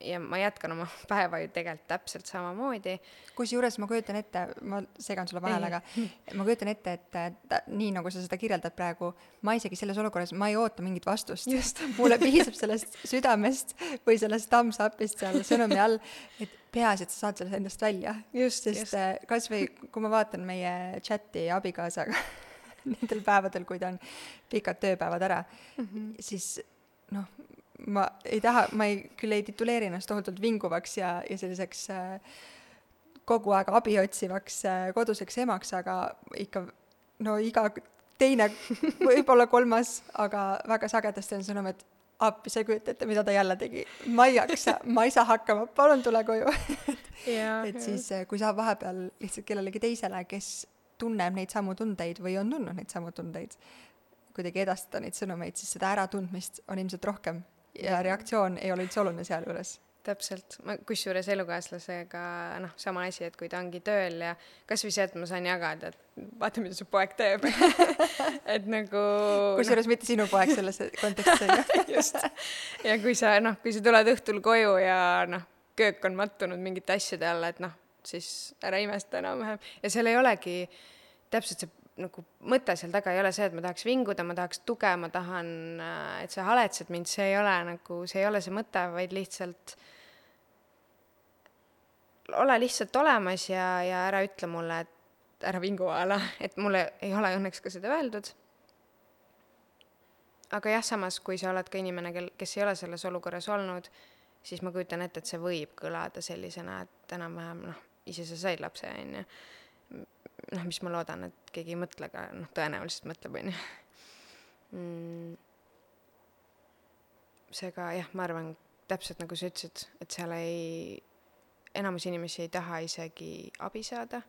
ja ma jätkan oma päeva ju tegelikult täpselt samamoodi. kusjuures ma kujutan ette, ma segan sulle vahele, aga ma kujutan ette, et ta, nii nagu sa seda kirjeldad praegu, ma isegi selles olukorras, ma ei oota mingit vastust. mulle piisab sellest südamest või sellest thumbs up'ist seal sõnumi all, et peaasi, et sa saad sellest endast välja. sest just. Äh, kas või kui ma vaatan meie chati abikaasaga nendel päevadel, kui ta on pikad tööpäevad ära mm, -hmm. siis noh, ma ei taha, ma ei, küll ei tituleeri ennast tohutult vinguvaks ja, ja selliseks äh, kogu aeg abi otsivaks äh, koduseks emaks, aga ikka no iga teine, võib-olla kolmas, aga väga sagedasti on sõnum, et appi, sa ei kujuta ette, mida ta jälle tegi. ma ei jaksa, ma ei saa hakkama, palun tule koju. Et siis, äh, kui saab vahepeal lihtsalt kellelegi teisele, kes tunneb neid samu tundeid või on tundnud neid samu tundeid, kuidagi edastada neid sõnumeid, siis seda äratundmist on ilmselt rohkem ja reaktsioon ei ole üldse oluline sealjuures. Täpselt, ma kusjuures elukaaslasega noh, sama asi, et kui ta ongi tööl ja kasvõi see, et ma saan jagada, et vaata, mida su poeg teeb. Et nagu kusjuures noh. mitte sinu poeg selles kontekstis on ju? Just, ja kui sa noh, kui sa tuled õhtul koju ja noh, köök on mattunud mingite asjade alla, et noh, siis ära imesta enam-vähem. Ja seal ei olegi täpselt see nagu mõte seal taga ei ole see, et ma tahaks vinguda, ma tahaks tuge, ma tahan, äh, et sa haletsed mind, see ei ole nagu, see ei ole see mõte, vaid lihtsalt ole lihtsalt olemas ja, ja ära ütle mulle, et ära vingu a la, et mulle ei ole õnneks ka seda öeldud. aga jah, samas, kui sa oled ka inimene, kel, kes ei ole selles olukorras olnud, siis ma kujutan ette, et see võib kõlada sellisena, et enam-vähem noh, ise sa said lapse, on ju noh, mis ma loodan, et keegi ei mõtle, aga noh, tõenäoliselt mõtleb, on ju. Mm. seega jah, ma arvan, täpselt nagu sa ütlesid, et seal ei, enamus inimesi ei taha isegi abi saada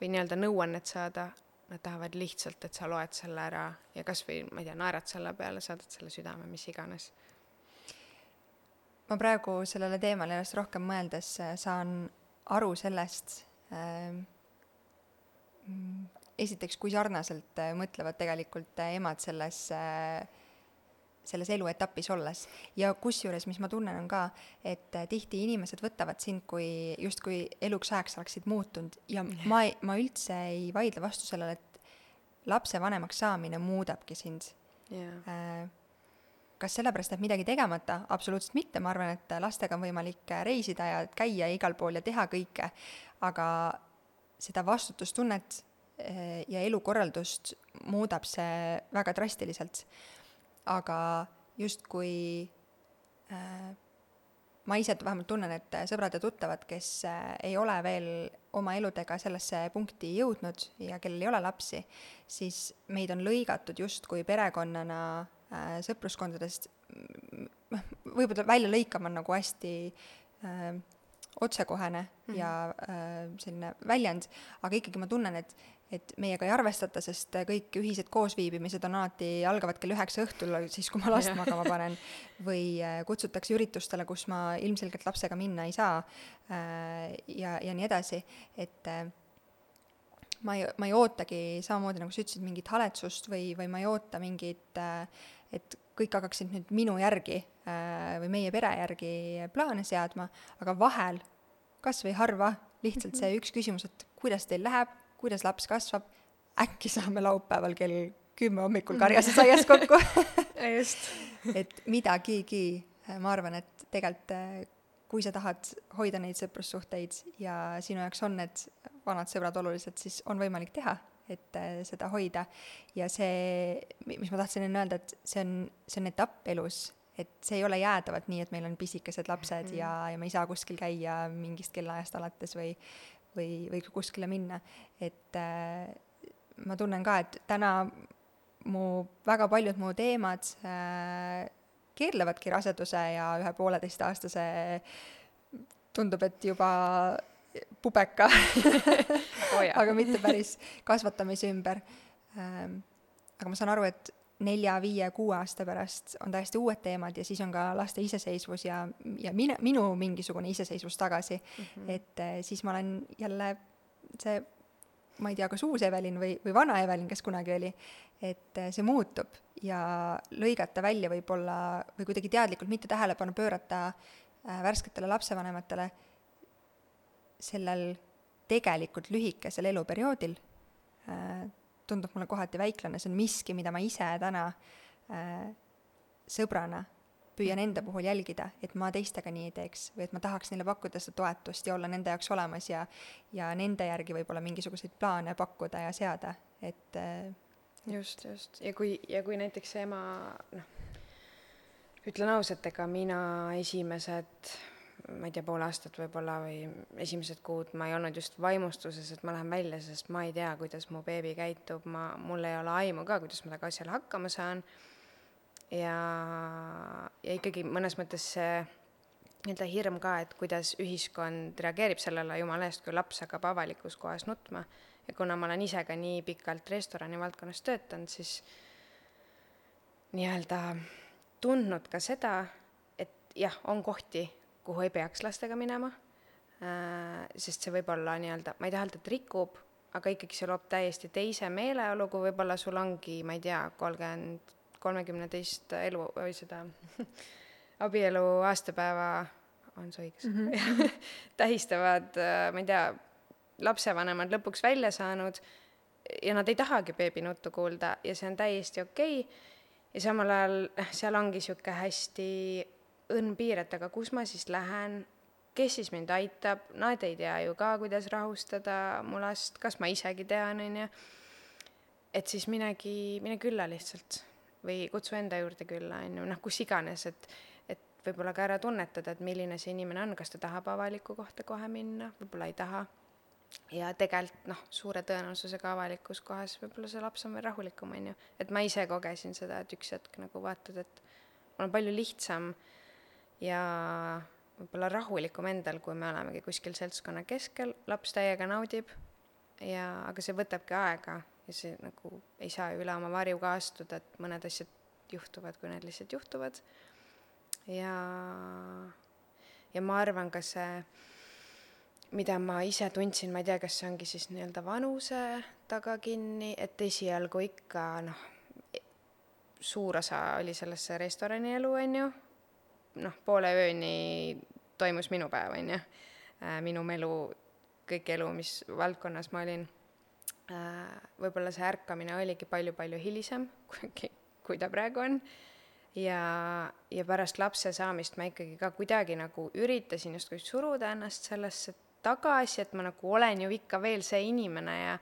või nii-öelda nõuannet saada, nad tahavad lihtsalt, et sa loed selle ära ja kas või, ma ei tea, naerad selle peale, saadad selle südame, mis iganes. ma praegu sellele teemale järjest rohkem mõeldes saan aru sellest äh,, esiteks, kui sarnaselt äh, mõtlevad tegelikult äh, emad selles, äh, selles eluetapis olles. ja kusjuures, mis ma tunnen, on ka, et tihti inimesed võtavad sind kui justkui eluks ajaks oleksid muutunud. Ja ma ei, ma üldse ei vaidle vastu sellele, et lapsevanemaks saamine muudabki sind. Yeah.. kas sellepärast jääb midagi tegemata? absoluutselt mitte, ma arvan, et lastega on võimalik reisida ja käia igal pool ja teha kõike, aga seda vastutustunnet ja elukorraldust muudab see väga drastiliselt. aga justkui äh, ma ise vähemalt tunnen, et sõbrad ja tuttavad, kes äh, ei ole veel oma eludega sellesse punkti jõudnud ja kellel ei ole lapsi, siis meid on lõigatud justkui perekonnana äh, sõpruskondadest, võib-olla väljalõikama on nagu hästi äh, otsekohene mm -hmm. ja äh, selline väljend, aga ikkagi ma tunnen, et et meiega ei arvestata, sest kõik ühised koosviibimised on alati, algavad kell üheksa õhtul, siis kui ma last magama panen, või äh, kutsutakse üritustele, kus ma ilmselgelt lapsega minna ei saa äh, ja, ja nii edasi, et äh, ma ei, ma ei ootagi samamoodi, nagu sa ütlesid, mingit haletsust või, või ma ei oota mingit, et kõik hakkaksid nüüd minu järgi või meie pere järgi plaane seadma, aga vahel, kas või harva, lihtsalt see üks küsimus, et kuidas teil läheb, kuidas laps kasvab, äkki saame laupäeval kell kümme hommikul karjases aias kokku. Just. Et midagigi, ma arvan, et tegelikult kui sa tahad hoida neid sõprussuhteid ja sinu jaoks on need vanad sõbrad olulised, siis on võimalik teha, et äh, seda hoida. ja see, mis ma tahtsin enne öelda, et see on, see on etapp elus, et see ei ole jäädavalt nii, et meil on pisikesed lapsed mm -hmm. ja, ja me ei saa kuskil käia mingist kellaajast alates või või, või kuskile minna. et äh, ma tunnen ka, et täna mu, väga paljud mu teemad äh, keerlevadki raseduse ja ühe pooleteistaastase tundub, et juba pubeka oh, aga mitte päris kasvatamise ümber ähm,. aga ma saan aru, et nelja, viie, kuue aasta pärast on täiesti uued teemad ja siis on ka laste iseseisvus ja, ja minu, minu mingisugune iseseisvus tagasi mm. -hmm. et eh, siis ma olen jälle see, ma ei tea, kas uus Evelin või, või vana Evelin, kes kunagi oli, et eh, see muutub ja lõigata välja võib-olla või kuidagi teadlikult mitte tähelepanu pöörata äh, värsketele lapsevanematele sellel tegelikult lühikesel eluperioodil äh, tundub mulle kohati väiklane, see on miski, mida ma ise täna äh, sõbrana püüan enda puhul jälgida, et ma teistega nii ei teeks või et ma tahaks neile pakkuda seda toetust ja olla nende jaoks olemas ja ja nende järgi võib-olla mingisuguseid plaane pakkuda ja seada, et äh, just, just, ja kui, ja kui näiteks ema noh, ütlen ausalt, ega mina esimesed ma ei tea, pool aastat võib-olla või esimesed kuud ma ei olnud just vaimustuses, et ma lähen välja, sest ma ei tea, kuidas mu beebi käitub, ma, mul ei ole aimu ka, kuidas ma temaga asjale hakkama saan. ja, ja ikkagi mõnes mõttes see nii-öelda hirm ka, et kuidas ühiskond reageerib sellele, jumala eest, kui laps hakkab avalikus kohas nutma. ja kuna ma olen ise ka nii pikalt restorani valdkonnas töötanud, siis nii-öelda tundnud ka seda, et jah, on kohti kuhu ei peaks lastega minema, äh, sest see võib olla nii-öelda, ma ei taha öelda, et rikub, aga ikkagi see loob täiesti teise meeleolu, kui võib-olla sul ongi, ma ei tea, kolmkümmend, kolmekümne teist elu või seda abielu aastapäeva, on see õige mm? -hmm. tähistavad, äh, ma ei tea, lapsevanemad lõpuks välja saanud ja nad ei tahagi beebinuttu kuulda ja see on täiesti okei okay. ja samal ajal seal ongi sihuke hästi õnn piir, et aga kus ma siis lähen, kes siis mind aitab, nad ei tea ju ka, kuidas rahustada mu last, kas ma isegi tean, on ju. et siis minegi, mine külla lihtsalt või kutsu enda juurde külla, on ju, noh, kus iganes, et, et võib-olla ka ära tunnetada, et milline see inimene on, kas ta tahab avalikku kohta kohe minna, võib-olla ei taha. ja tegelikult noh, suure tõenäosusega avalikus kohas võib-olla see laps on veel rahulikum, on ju, et ma ise kogesin seda, et üks hetk nagu vaatad, et mul on palju lihtsam äh, ja võib-olla rahulikum endal, kui me olemegi kuskil seltskonna keskel, laps täiega naudib ja, aga see võtabki aega ja see nagu ei saa üle oma varjuga astuda, et mõned asjad juhtuvad, kui need lihtsalt juhtuvad. ja, ja ma arvan ka see, mida ma ise tundsin, ma ei tea, kas see ongi siis nii-öelda vanuse taga kinni, et esialgu ikka noh, suur osa oli selles see restorani elu, on ju, noh, poole ööni toimus minu päev, on ju. Äh, minu melu, kõik elu, mis valdkonnas ma olin. Äh, võib-olla see ärkamine oligi palju-palju hilisem, kui, kui ta praegu on. ja, ja pärast lapse saamist ma ikkagi ka kuidagi nagu üritasin justkui suruda ennast sellesse tagasi, et ma nagu olen ju ikka veel see inimene ja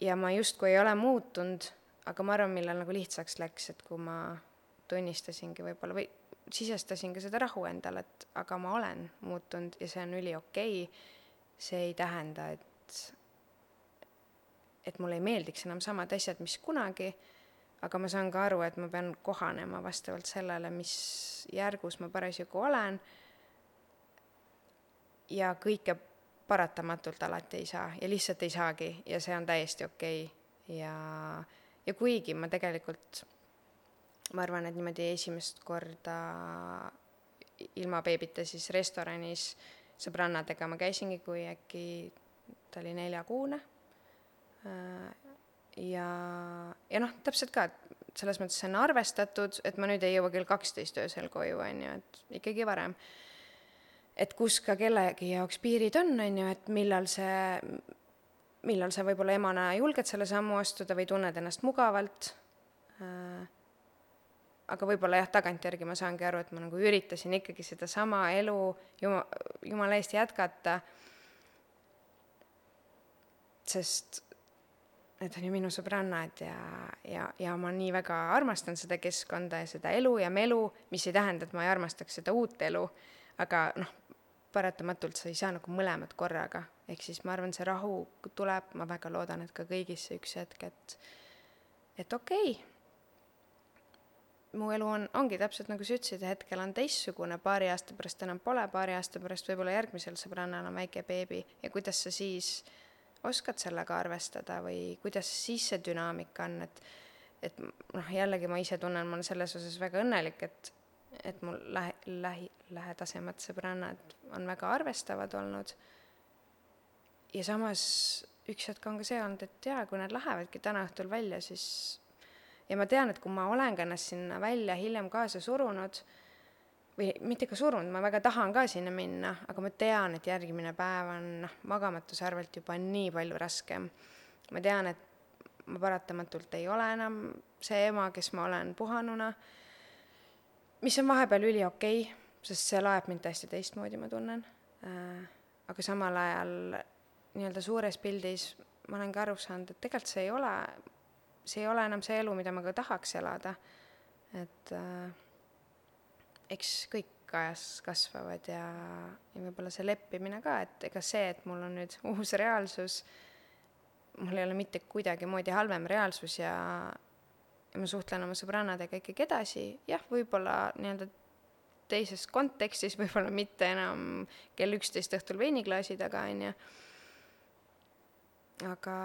ja ma justkui ei ole muutunud, aga ma arvan, millal nagu lihtsaks läks, et kui ma tunnistasingi võib-olla või sisestasin ka seda rahu endale, et aga ma olen muutunud ja see on üliokei okay.. see ei tähenda, et, et mulle ei meeldiks enam samad asjad, mis kunagi, aga ma saan ka aru, et ma pean kohanema vastavalt sellele, mis järgus ma parasjagu olen. ja kõike paratamatult alati ei saa ja lihtsalt ei saagi ja see on täiesti okei okay. ja, ja kuigi ma tegelikult ma arvan, et niimoodi esimest korda ilma beebita siis restoranis sõbrannadega ma käisingi, kui äkki ta oli neljakuune. ja, ja noh, täpselt ka, et selles mõttes on arvestatud, et ma nüüd ei jõua kell kaksteist öösel koju, on ju, et ikkagi varem. et kus ka kellegi jaoks piirid on, on ju, et millal see, millal sa võib-olla emana julged selle sammu astuda või tunned ennast mugavalt aga võib-olla jah, tagantjärgi ma saangi aru, et ma nagu üritasin ikkagi sedasama elu juma, jumala eest jätkata. sest need on ju minu sõbrannad ja, ja, ja ma nii väga armastan seda keskkonda ja seda elu ja melu, mis ei tähenda, et ma ei armastaks seda uut elu, aga noh, paratamatult sa ei saa nagu mõlemat korraga, ehk siis ma arvan, see rahu tuleb, ma väga loodan, et ka kõigis see üks hetk, et et okei okay mu elu on, ongi täpselt nagu sa ütlesid, hetkel on teistsugune, paari aasta pärast enam pole, paari aasta pärast võib-olla järgmisel sõbrannal on väike beebi ja kuidas sa siis oskad sellega arvestada või kuidas siis see dünaamika on, et et noh, jällegi ma ise tunnen, ma olen selles osas väga õnnelik, et et mul lähe, lähi, lähedasemad sõbrannad on väga arvestavad olnud. ja samas üks hetk on ka see olnud, et jaa, kui nad lähevadki täna õhtul välja, siis ja ma tean, et kui ma olen ka ennast sinna välja hiljem kaasa surunud, või mitte ka surunud, ma väga tahan ka sinna minna, aga ma tean, et järgmine päev on noh, magamatuse arvelt juba nii palju raskem. ma tean, et ma paratamatult ei ole enam see ema, kes ma olen puhanuna, mis on vahepeal üliokei okay,, sest see laeb mind täiesti teistmoodi, ma tunnen äh,. aga samal ajal nii-öelda suures pildis ma olen ka aru saanud, et tegelikult see ei ole see ei ole enam see elu, mida ma ka tahaks elada. et äh, eks kõik ajas kasvavad ja, ja võib-olla see leppimine ka, et ega see, et mul on nüüd uus reaalsus, mul ei ole mitte kuidagimoodi halvem reaalsus ja, ja ma suhtlen oma sõbrannadega ikkagi edasi, jah, võib-olla nii-öelda teises kontekstis, võib-olla mitte enam kell üksteist õhtul veiniklaasi taga, on ju aga,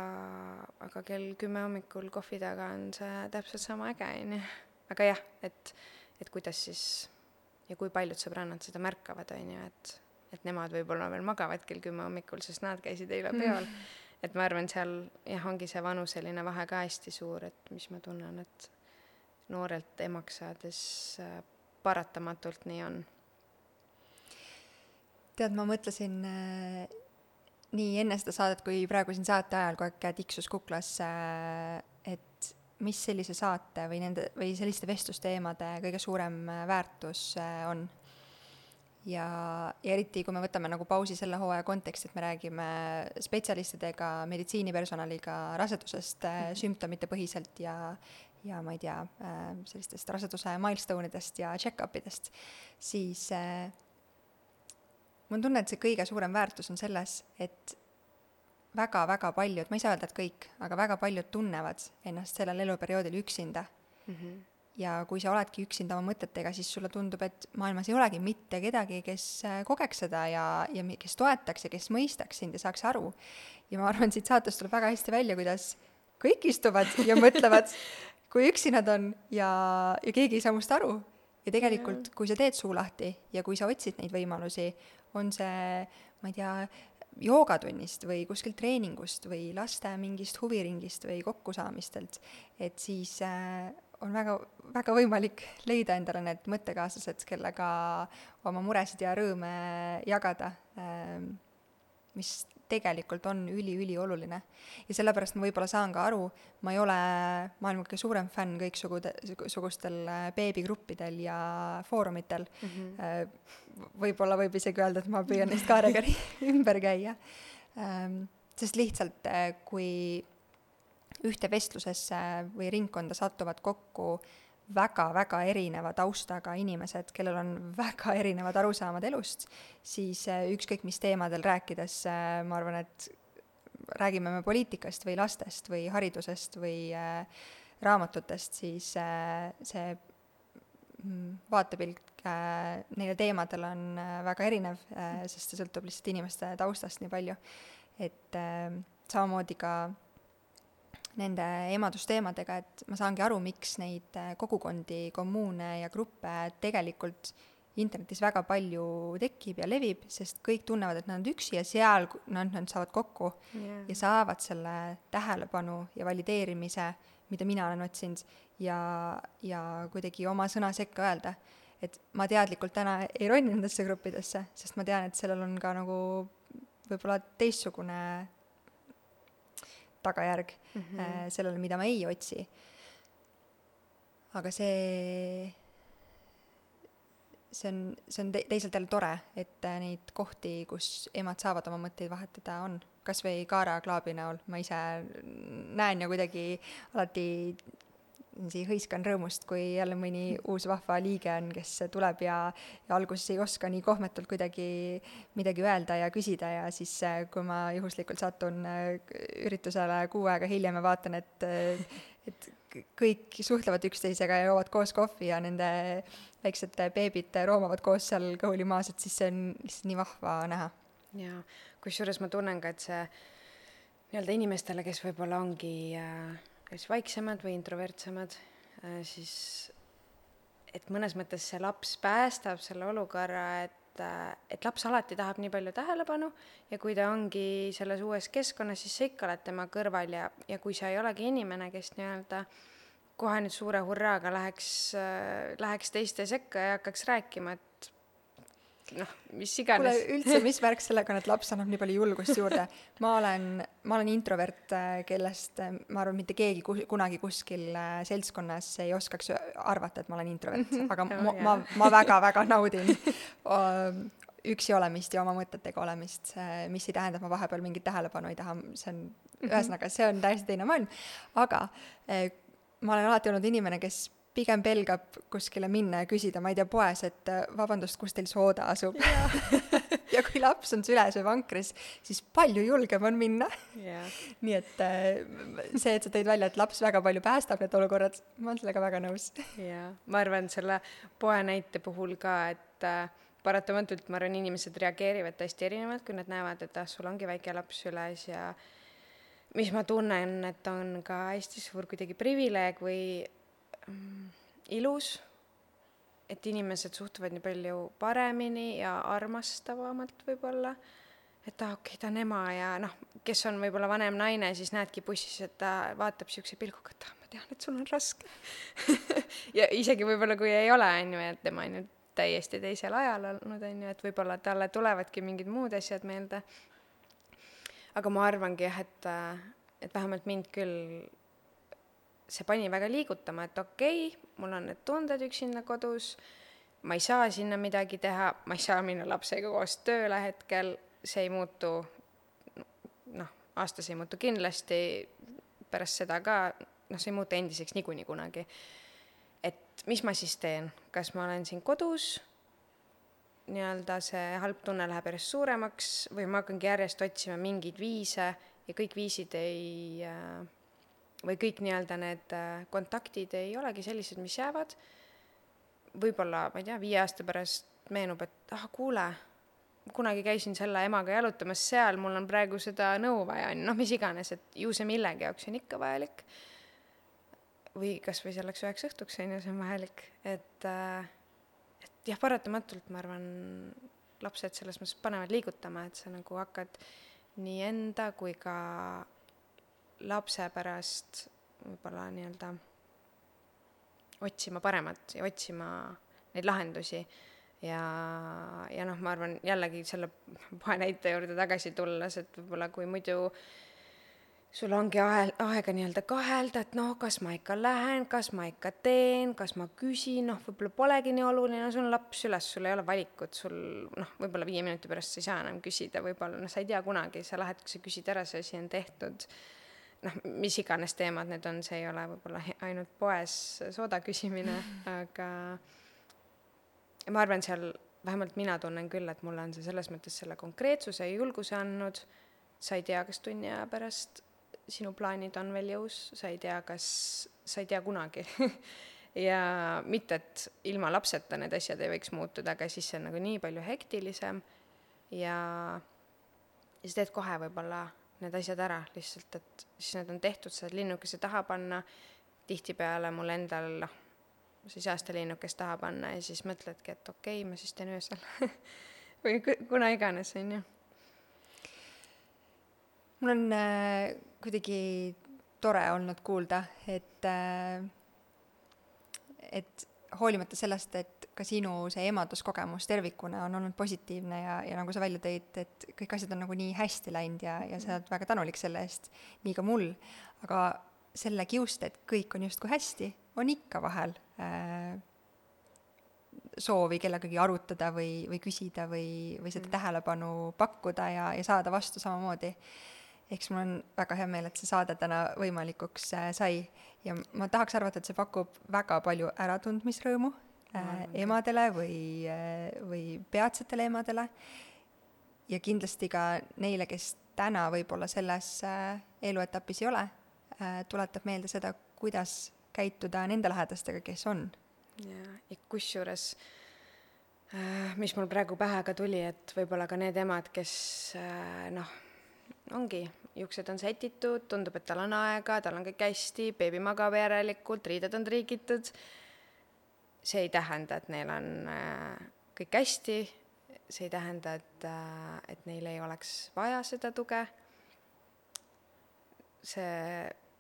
aga kell kümme hommikul kohvi taga on see täpselt sama äge, on ju. aga jah, et, et kuidas siis ja kui paljud sõbrannad seda märkavad, on ju, et, et nemad võib-olla veel magavad kell kümme hommikul, sest nad käisid eile peol mm.. et ma arvan, seal jah, ongi see vanuseline vahe ka hästi suur, et mis ma tunnen, et noorelt emaks saades äh, paratamatult nii on. tead, ma mõtlesin äh nii enne seda saadet kui praegu siin saate ajal kogu aeg tiksus kuklasse, et mis sellise saate või nende, või selliste vestlusteemade kõige suurem äh, väärtus äh, on. ja, ja eriti, kui me võtame nagu pausi selle hooaja konteksti, et me räägime spetsialistidega, meditsiinipersonaliga rasedusest mm -hmm. sümptomite põhiselt ja ja ma ei tea, sellistest raseduse milstone idest ja check-up idest, siis äh, mul on tunne, et see kõige suurem väärtus on selles, et väga-väga paljud, ma ei saa öelda, et kõik, aga väga paljud tunnevad ennast sellel eluperioodil üksinda mm. -hmm. ja kui sa oledki üksinda oma mõtetega, siis sulle tundub, et maailmas ei olegi mitte kedagi, kes äh, kogeks seda ja, ja kes toetaks ja kes mõistaks sind ja saaks aru. ja ma arvan, siit saatest tuleb väga hästi välja, kuidas kõik istuvad ja mõtlevad, kui üksi nad on ja, ja keegi ei saa must aru. Ja tegelikult, kui sa teed suu lahti ja kui sa otsid neid võimalusi, on see, ma ei tea, joogatunnist või kuskilt treeningust või laste mingist huviringist või kokkusaamistelt, et siis äh, on väga, väga võimalik leida endale need mõttekaaslased, kellega oma muresid ja rõõme jagada ähm,. Mis tegelikult on üli-ülioluline. ja sellepärast ma võib-olla saan ka aru, ma ei ole maailma kõige suurem fänn kõiksugude, sugustel äh, beebigruppidel ja foorumitel mm. -hmm. võib-olla võib isegi öelda, et ma püüan neist kaarega ümber käia. Ähm, sest lihtsalt, äh, kui ühte vestlusesse või ringkonda satuvad kokku väga-väga erineva taustaga inimesed, kellel on väga erinevad arusaamad elust, siis äh, ükskõik mis teemadel rääkides, äh, ma arvan, et räägime me poliitikast või lastest või haridusest või äh, raamatutest, siis see mm, vaatepilk neile teemadele on väga erinev, sest see sõltub lihtsalt inimeste taustast nii palju. et samamoodi ka nende emadusteemadega, et ma saangi aru, miks neid äh, kogukondi, kommuune ja gruppe tegelikult internetis väga palju tekib ja levib, sest kõik tunnevad, et nad on üksi ja seal nad, nad saavad kokku yeah. ja saavad selle tähelepanu ja valideerimise, mida mina olen otsinud, ja, ja kuidagi oma sõna sekka öelda. et ma teadlikult täna ei ronni nendesse gruppidesse, sest ma tean, et sellel on ka nagu võib-olla teistsugune tagajärg mm -hmm. sellele, mida ma ei otsi. aga see, see on, see on te-, teisalt jälle tore, et äh, neid kohti, kus emad saavad oma mõtteid vahetada, on. kas või Kaara Klaabi näol, ma ise näen ja kuidagi alati nii hõiskan rõõmust, kui jälle mõni uus vahva liige on, kes tuleb ja, ja alguses ei oska nii kohmetult kuidagi midagi öelda ja küsida ja siis, äh, kui ma juhuslikult satun äh, üritusele kuu aega hiljem ja vaatan, et, äh, et kõik suhtlevad üksteisega ja joovad koos kohvi ja nende väiksed beebid roomavad koos seal kõhuli maas, et siis see on lihtsalt nii vahva näha. jaa, kusjuures ma tunnen ka, et see nii-öelda inimestele, kes võib-olla ongi äh kas vaiksemad või introvertsemad, äh, siis et mõnes mõttes see laps päästab selle olukorra, et, äh, et laps alati tahab nii palju tähelepanu ja kui ta ongi selles uues keskkonnas, siis sa ikka oled tema kõrval ja, ja kui sa ei olegi inimene, kes nii-öelda kohe nüüd suure hurraaga läheks, äh, läheks teiste sekka ja hakkaks rääkima, et noh, mis iganes. kuule, üldse, mis värk sellega on, et laps annab nii palju julgust juurde? ma olen, ma olen introvert, äh, kellest äh, ma arvan, mitte keegi kus, kunagi kuskil äh, seltskonnas ei oskaks arvata, et ma olen introvert, aga oh, ma, ma, ma väga-väga naudin üksi olemist ja oma mõtetega olemist, mis ei tähenda, et ma vahepeal mingit tähelepanu ei taha, see on, mhm. ühesõnaga, see on täiesti teine maailm, aga ma olen alati olnud inimene, kes pigem pelgab kuskile minna ja küsida, ma ei tea, poes, et äh, vabandust, kus teil sooda asub? Ja kui laps on süles või vankris, siis palju julgem on minna. Yeah.. nii et äh, see, et sa tõid välja, et laps väga palju päästab need olukorrad, ma olen sellega väga nõus. jaa, ma arvan selle poe näite puhul ka, et äh, paratamatult ma arvan, inimesed reageerivad täiesti erinevalt, kui nad näevad, et ah, sul ongi väike laps süles ja mis ma tunnen, et on ka hästi suur kuidagi privileeg või ilus, et inimesed suhtuvad nii palju paremini ja armastavamalt võib-olla, et aa okei okay,, ta on ema ja noh, kes on võib-olla vanem naine, siis näedki bussis, et ta vaatab niisuguse pilguga, et ah, ma tean, et sul on raske ja isegi võib-olla, kui ei ole, on ju, et tema on ju täiesti teisel ajal olnud, on ju, et võib-olla talle tulevadki mingid muud asjad meelde. aga ma arvangi jah, et, et vähemalt mind küll see pani väga liigutama, et okei okay,, mul on need tunded üksinda kodus, ma ei saa sinna midagi teha, ma ei saa minna lapsega koos tööle hetkel, see ei muutu, noh, aastas ei muutu kindlasti, pärast seda ka, noh, see ei muutu endiseks niikuinii kunagi. et mis ma siis teen, kas ma olen siin kodus, nii-öelda see halb tunne läheb järjest suuremaks või ma hakkangi järjest otsima mingeid viise ja kõik viisid ei äh, või kõik nii-öelda need äh, kontaktid ei olegi sellised, mis jäävad. võib-olla, ma ei tea, viie aasta pärast meenub, et ah, kuule, kunagi käisin selle emaga jalutamas seal, mul on praegu seda nõu vaja, on ju, noh, mis iganes, et ju see millegi jaoks on ikka vajalik. või kas või selleks üheks õhtuks, on ju, see on vajalik, et, äh, et jah, paratamatult ma arvan, lapsed selles mõttes panevad liigutama, et sa nagu hakkad nii enda kui ka lapse pärast võib-olla nii-öelda otsima paremat ja otsima neid lahendusi, ja, ja noh, ma arvan jällegi selle poe näite juurde tagasi tulles, et võib-olla kui muidu sul ongi ael, aega nii-öelda kahelda, et noh, kas ma ikka lähen, kas ma ikka teen, kas ma küsin, noh, võib-olla polegi nii oluline, sul on laps üles, sul ei ole valikut, sul noh, võib-olla viie minuti pärast sa ei saa enam küsida, võib-olla noh, sa ei tea kunagi, sa lähed, kui sa küsid ära, see asi on tehtud. Noh, mis iganes teemad need on, see ei ole võib-olla ainult poes sooda küsimine, aga ma arvan, seal vähemalt mina tunnen küll, et mulle on see selles mõttes selle konkreetsuse ja julguse andnud, sa ei tea, kas tunni aja pärast sinu plaanid on veel jõus, sa ei tea, kas, sa ei tea kunagi. Ja mitte, et ilma lapseta need asjad ei võiks muutuda, aga siis see on nagu nii palju hektilisem ja, ja sa teed kohe võib-olla need asjad ära lihtsalt, et siis need on tehtud, saad linnukese taha panna, tihtipeale mul endal noh, saa seda linnukest taha panna ja siis mõtledki, et okei okay,, ma siis teen öösel või kuna iganes, on ju. mul on äh, kuidagi tore olnud kuulda, et äh,, et hoolimata sellest, et ka sinu see emaduskogemus tervikuna on olnud positiivne ja, ja nagu sa välja tõid, et kõik asjad on nagu nii hästi läinud ja, ja sa oled väga tänulik selle eest, nii ka mul, aga selle kiust, et kõik on justkui hästi, on ikka vahel äh, soovi kellegagi arutada või, või küsida või, või seda mm. tähelepanu pakkuda ja, ja saada vastu samamoodi. eks mul on väga hea meel, et see saade täna võimalikuks äh, sai ja ma tahaks arvata, et see pakub väga palju äratundmisrõõmu emadele või äh,, või peatsetele emadele ja kindlasti ka neile, kes täna võib-olla selles äh, eluetapis ei ole äh,, tuletab meelde seda, kuidas käituda nende lähedastega, kes on. jaa, ja kusjuures äh, mis mul praegu pähe ka tuli, et võib-olla ka need emad, kes äh, noh, ongi, juuksed on sätitud, tundub, et tal on aega, tal on kõik hästi, beebi magab järelikult, riided on triigitud, see ei tähenda, et neil on äh, kõik hästi, see ei tähenda, et, et neil ei oleks vaja seda tuge, see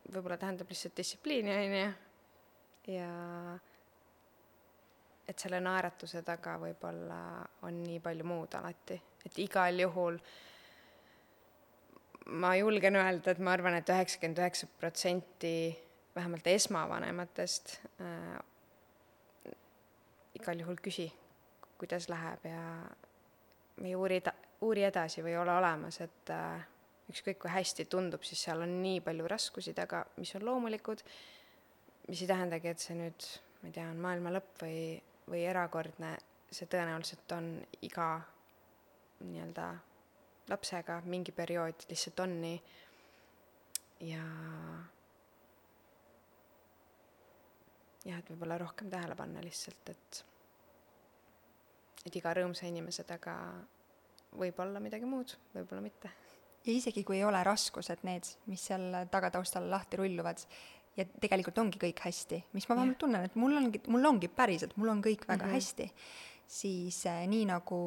võib-olla tähendab lihtsalt distsipliini, on ju, ja et selle naeratuse taga võib-olla on nii palju muud alati, et igal juhul ma julgen öelda, et ma arvan et, et üheksakümmend üheksa protsenti vähemalt esmavanematest äh, igal juhul küsi, kuidas läheb ja või uuri, uuri edasi või ole olemas, et äh, ükskõik kui hästi tundub, siis seal on nii palju raskusi taga, mis on loomulikud, mis ei tähendagi, et see nüüd, ma ei tea, on maailma lõpp või, või erakordne, see tõenäoliselt on iga nii-öelda lapsega mingi periood lihtsalt on nii. Ja jah, et võib-olla rohkem tähele panna lihtsalt, et et iga rõõmsa inimese taga võib olla midagi muud, võib-olla mitte. Ja isegi kui ei ole raskused need, mis seal tagataustal lahti rulluvad, ja tegelikult ongi kõik hästi, mis ma vähemalt tunnen, et mul ongi, mul ongi päriselt, mul on kõik väga mm -hmm. hästi, siis äh, nii nagu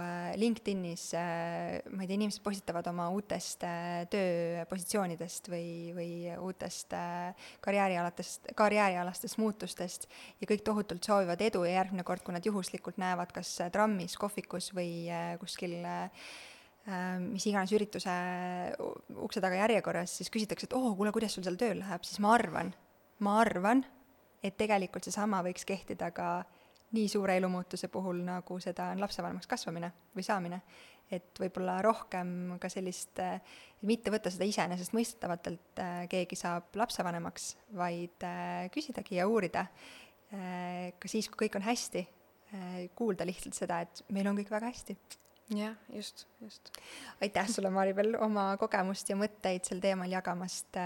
äh, LinkedInis äh,, ma ei tea, inimesed postitavad oma uutest äh, tööpositsioonidest või, või uutest äh, karjäärialatest, karjäärialastest muutustest ja kõik tohutult soovivad edu ja järgmine kord, kui nad juhuslikult näevad kas trammis, kohvikus või äh, kuskil äh, Äh, mis iganes ürituse ukse taga järjekorras, siis küsitakse, et oo oh,, kuule, kuidas sul seal tööl läheb, siis ma arvan, ma arvan, et tegelikult seesama võiks kehtida ka nii suure elumuutuse puhul, nagu seda on lapsevanemaks kasvamine või saamine. et võib-olla rohkem ka sellist, mitte võtta seda iseenesestmõistetavalt, et äh, keegi saab lapsevanemaks, vaid äh, küsidagi ja uurida ka siis, kui kõik on hästi, kuulda lihtsalt seda, et meil on kõik väga hästi jah, just, just. aitäh sulle, Maribel, oma kogemust ja mõtteid sel teemal jagamast.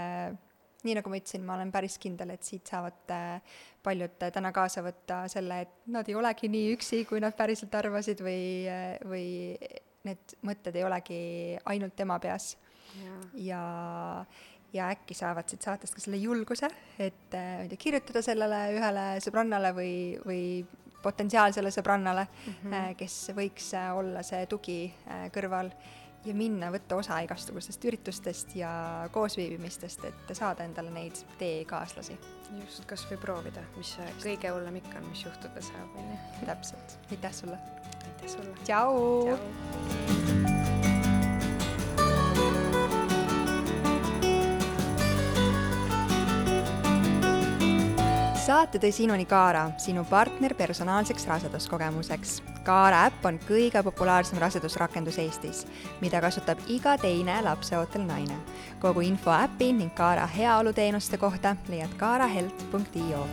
Äh, nii nagu ma ütlesin, ma olen päris kindel, et siit saavad äh, paljud täna kaasa võtta selle, et nad ei olegi nii üksi, kui nad päriselt arvasid või, äh, või need mõtted ei olegi ainult tema peas. ja, ja ja äkki saavad siit saatest ka selle julguse, et ma ei tea, kirjutada sellele ühele sõbrannale või, või potentsiaalsele sõbrannale mm, -hmm. kes võiks äh, olla see tugi äh, kõrval ja minna võtta osa igasugustest üritustest ja koosviibimistest, et saada endale neid teekaaslasi. just, kas või proovida, mis see kõige hullem ikka on, mis juhtuda saab, on ju. täpselt, aitäh sulle! aitäh sulle! tšau, tšau.! Saate tõi sinuni Kaara, sinu partner personaalseks raseduskogemuseks. Kaara äpp on kõige populaarsem rasedusrakendus Eestis, mida kasutab iga teine lapseootel naine. kogu info äpi ning Kaara heaoluteenuste kohta leiad kaarahelt.io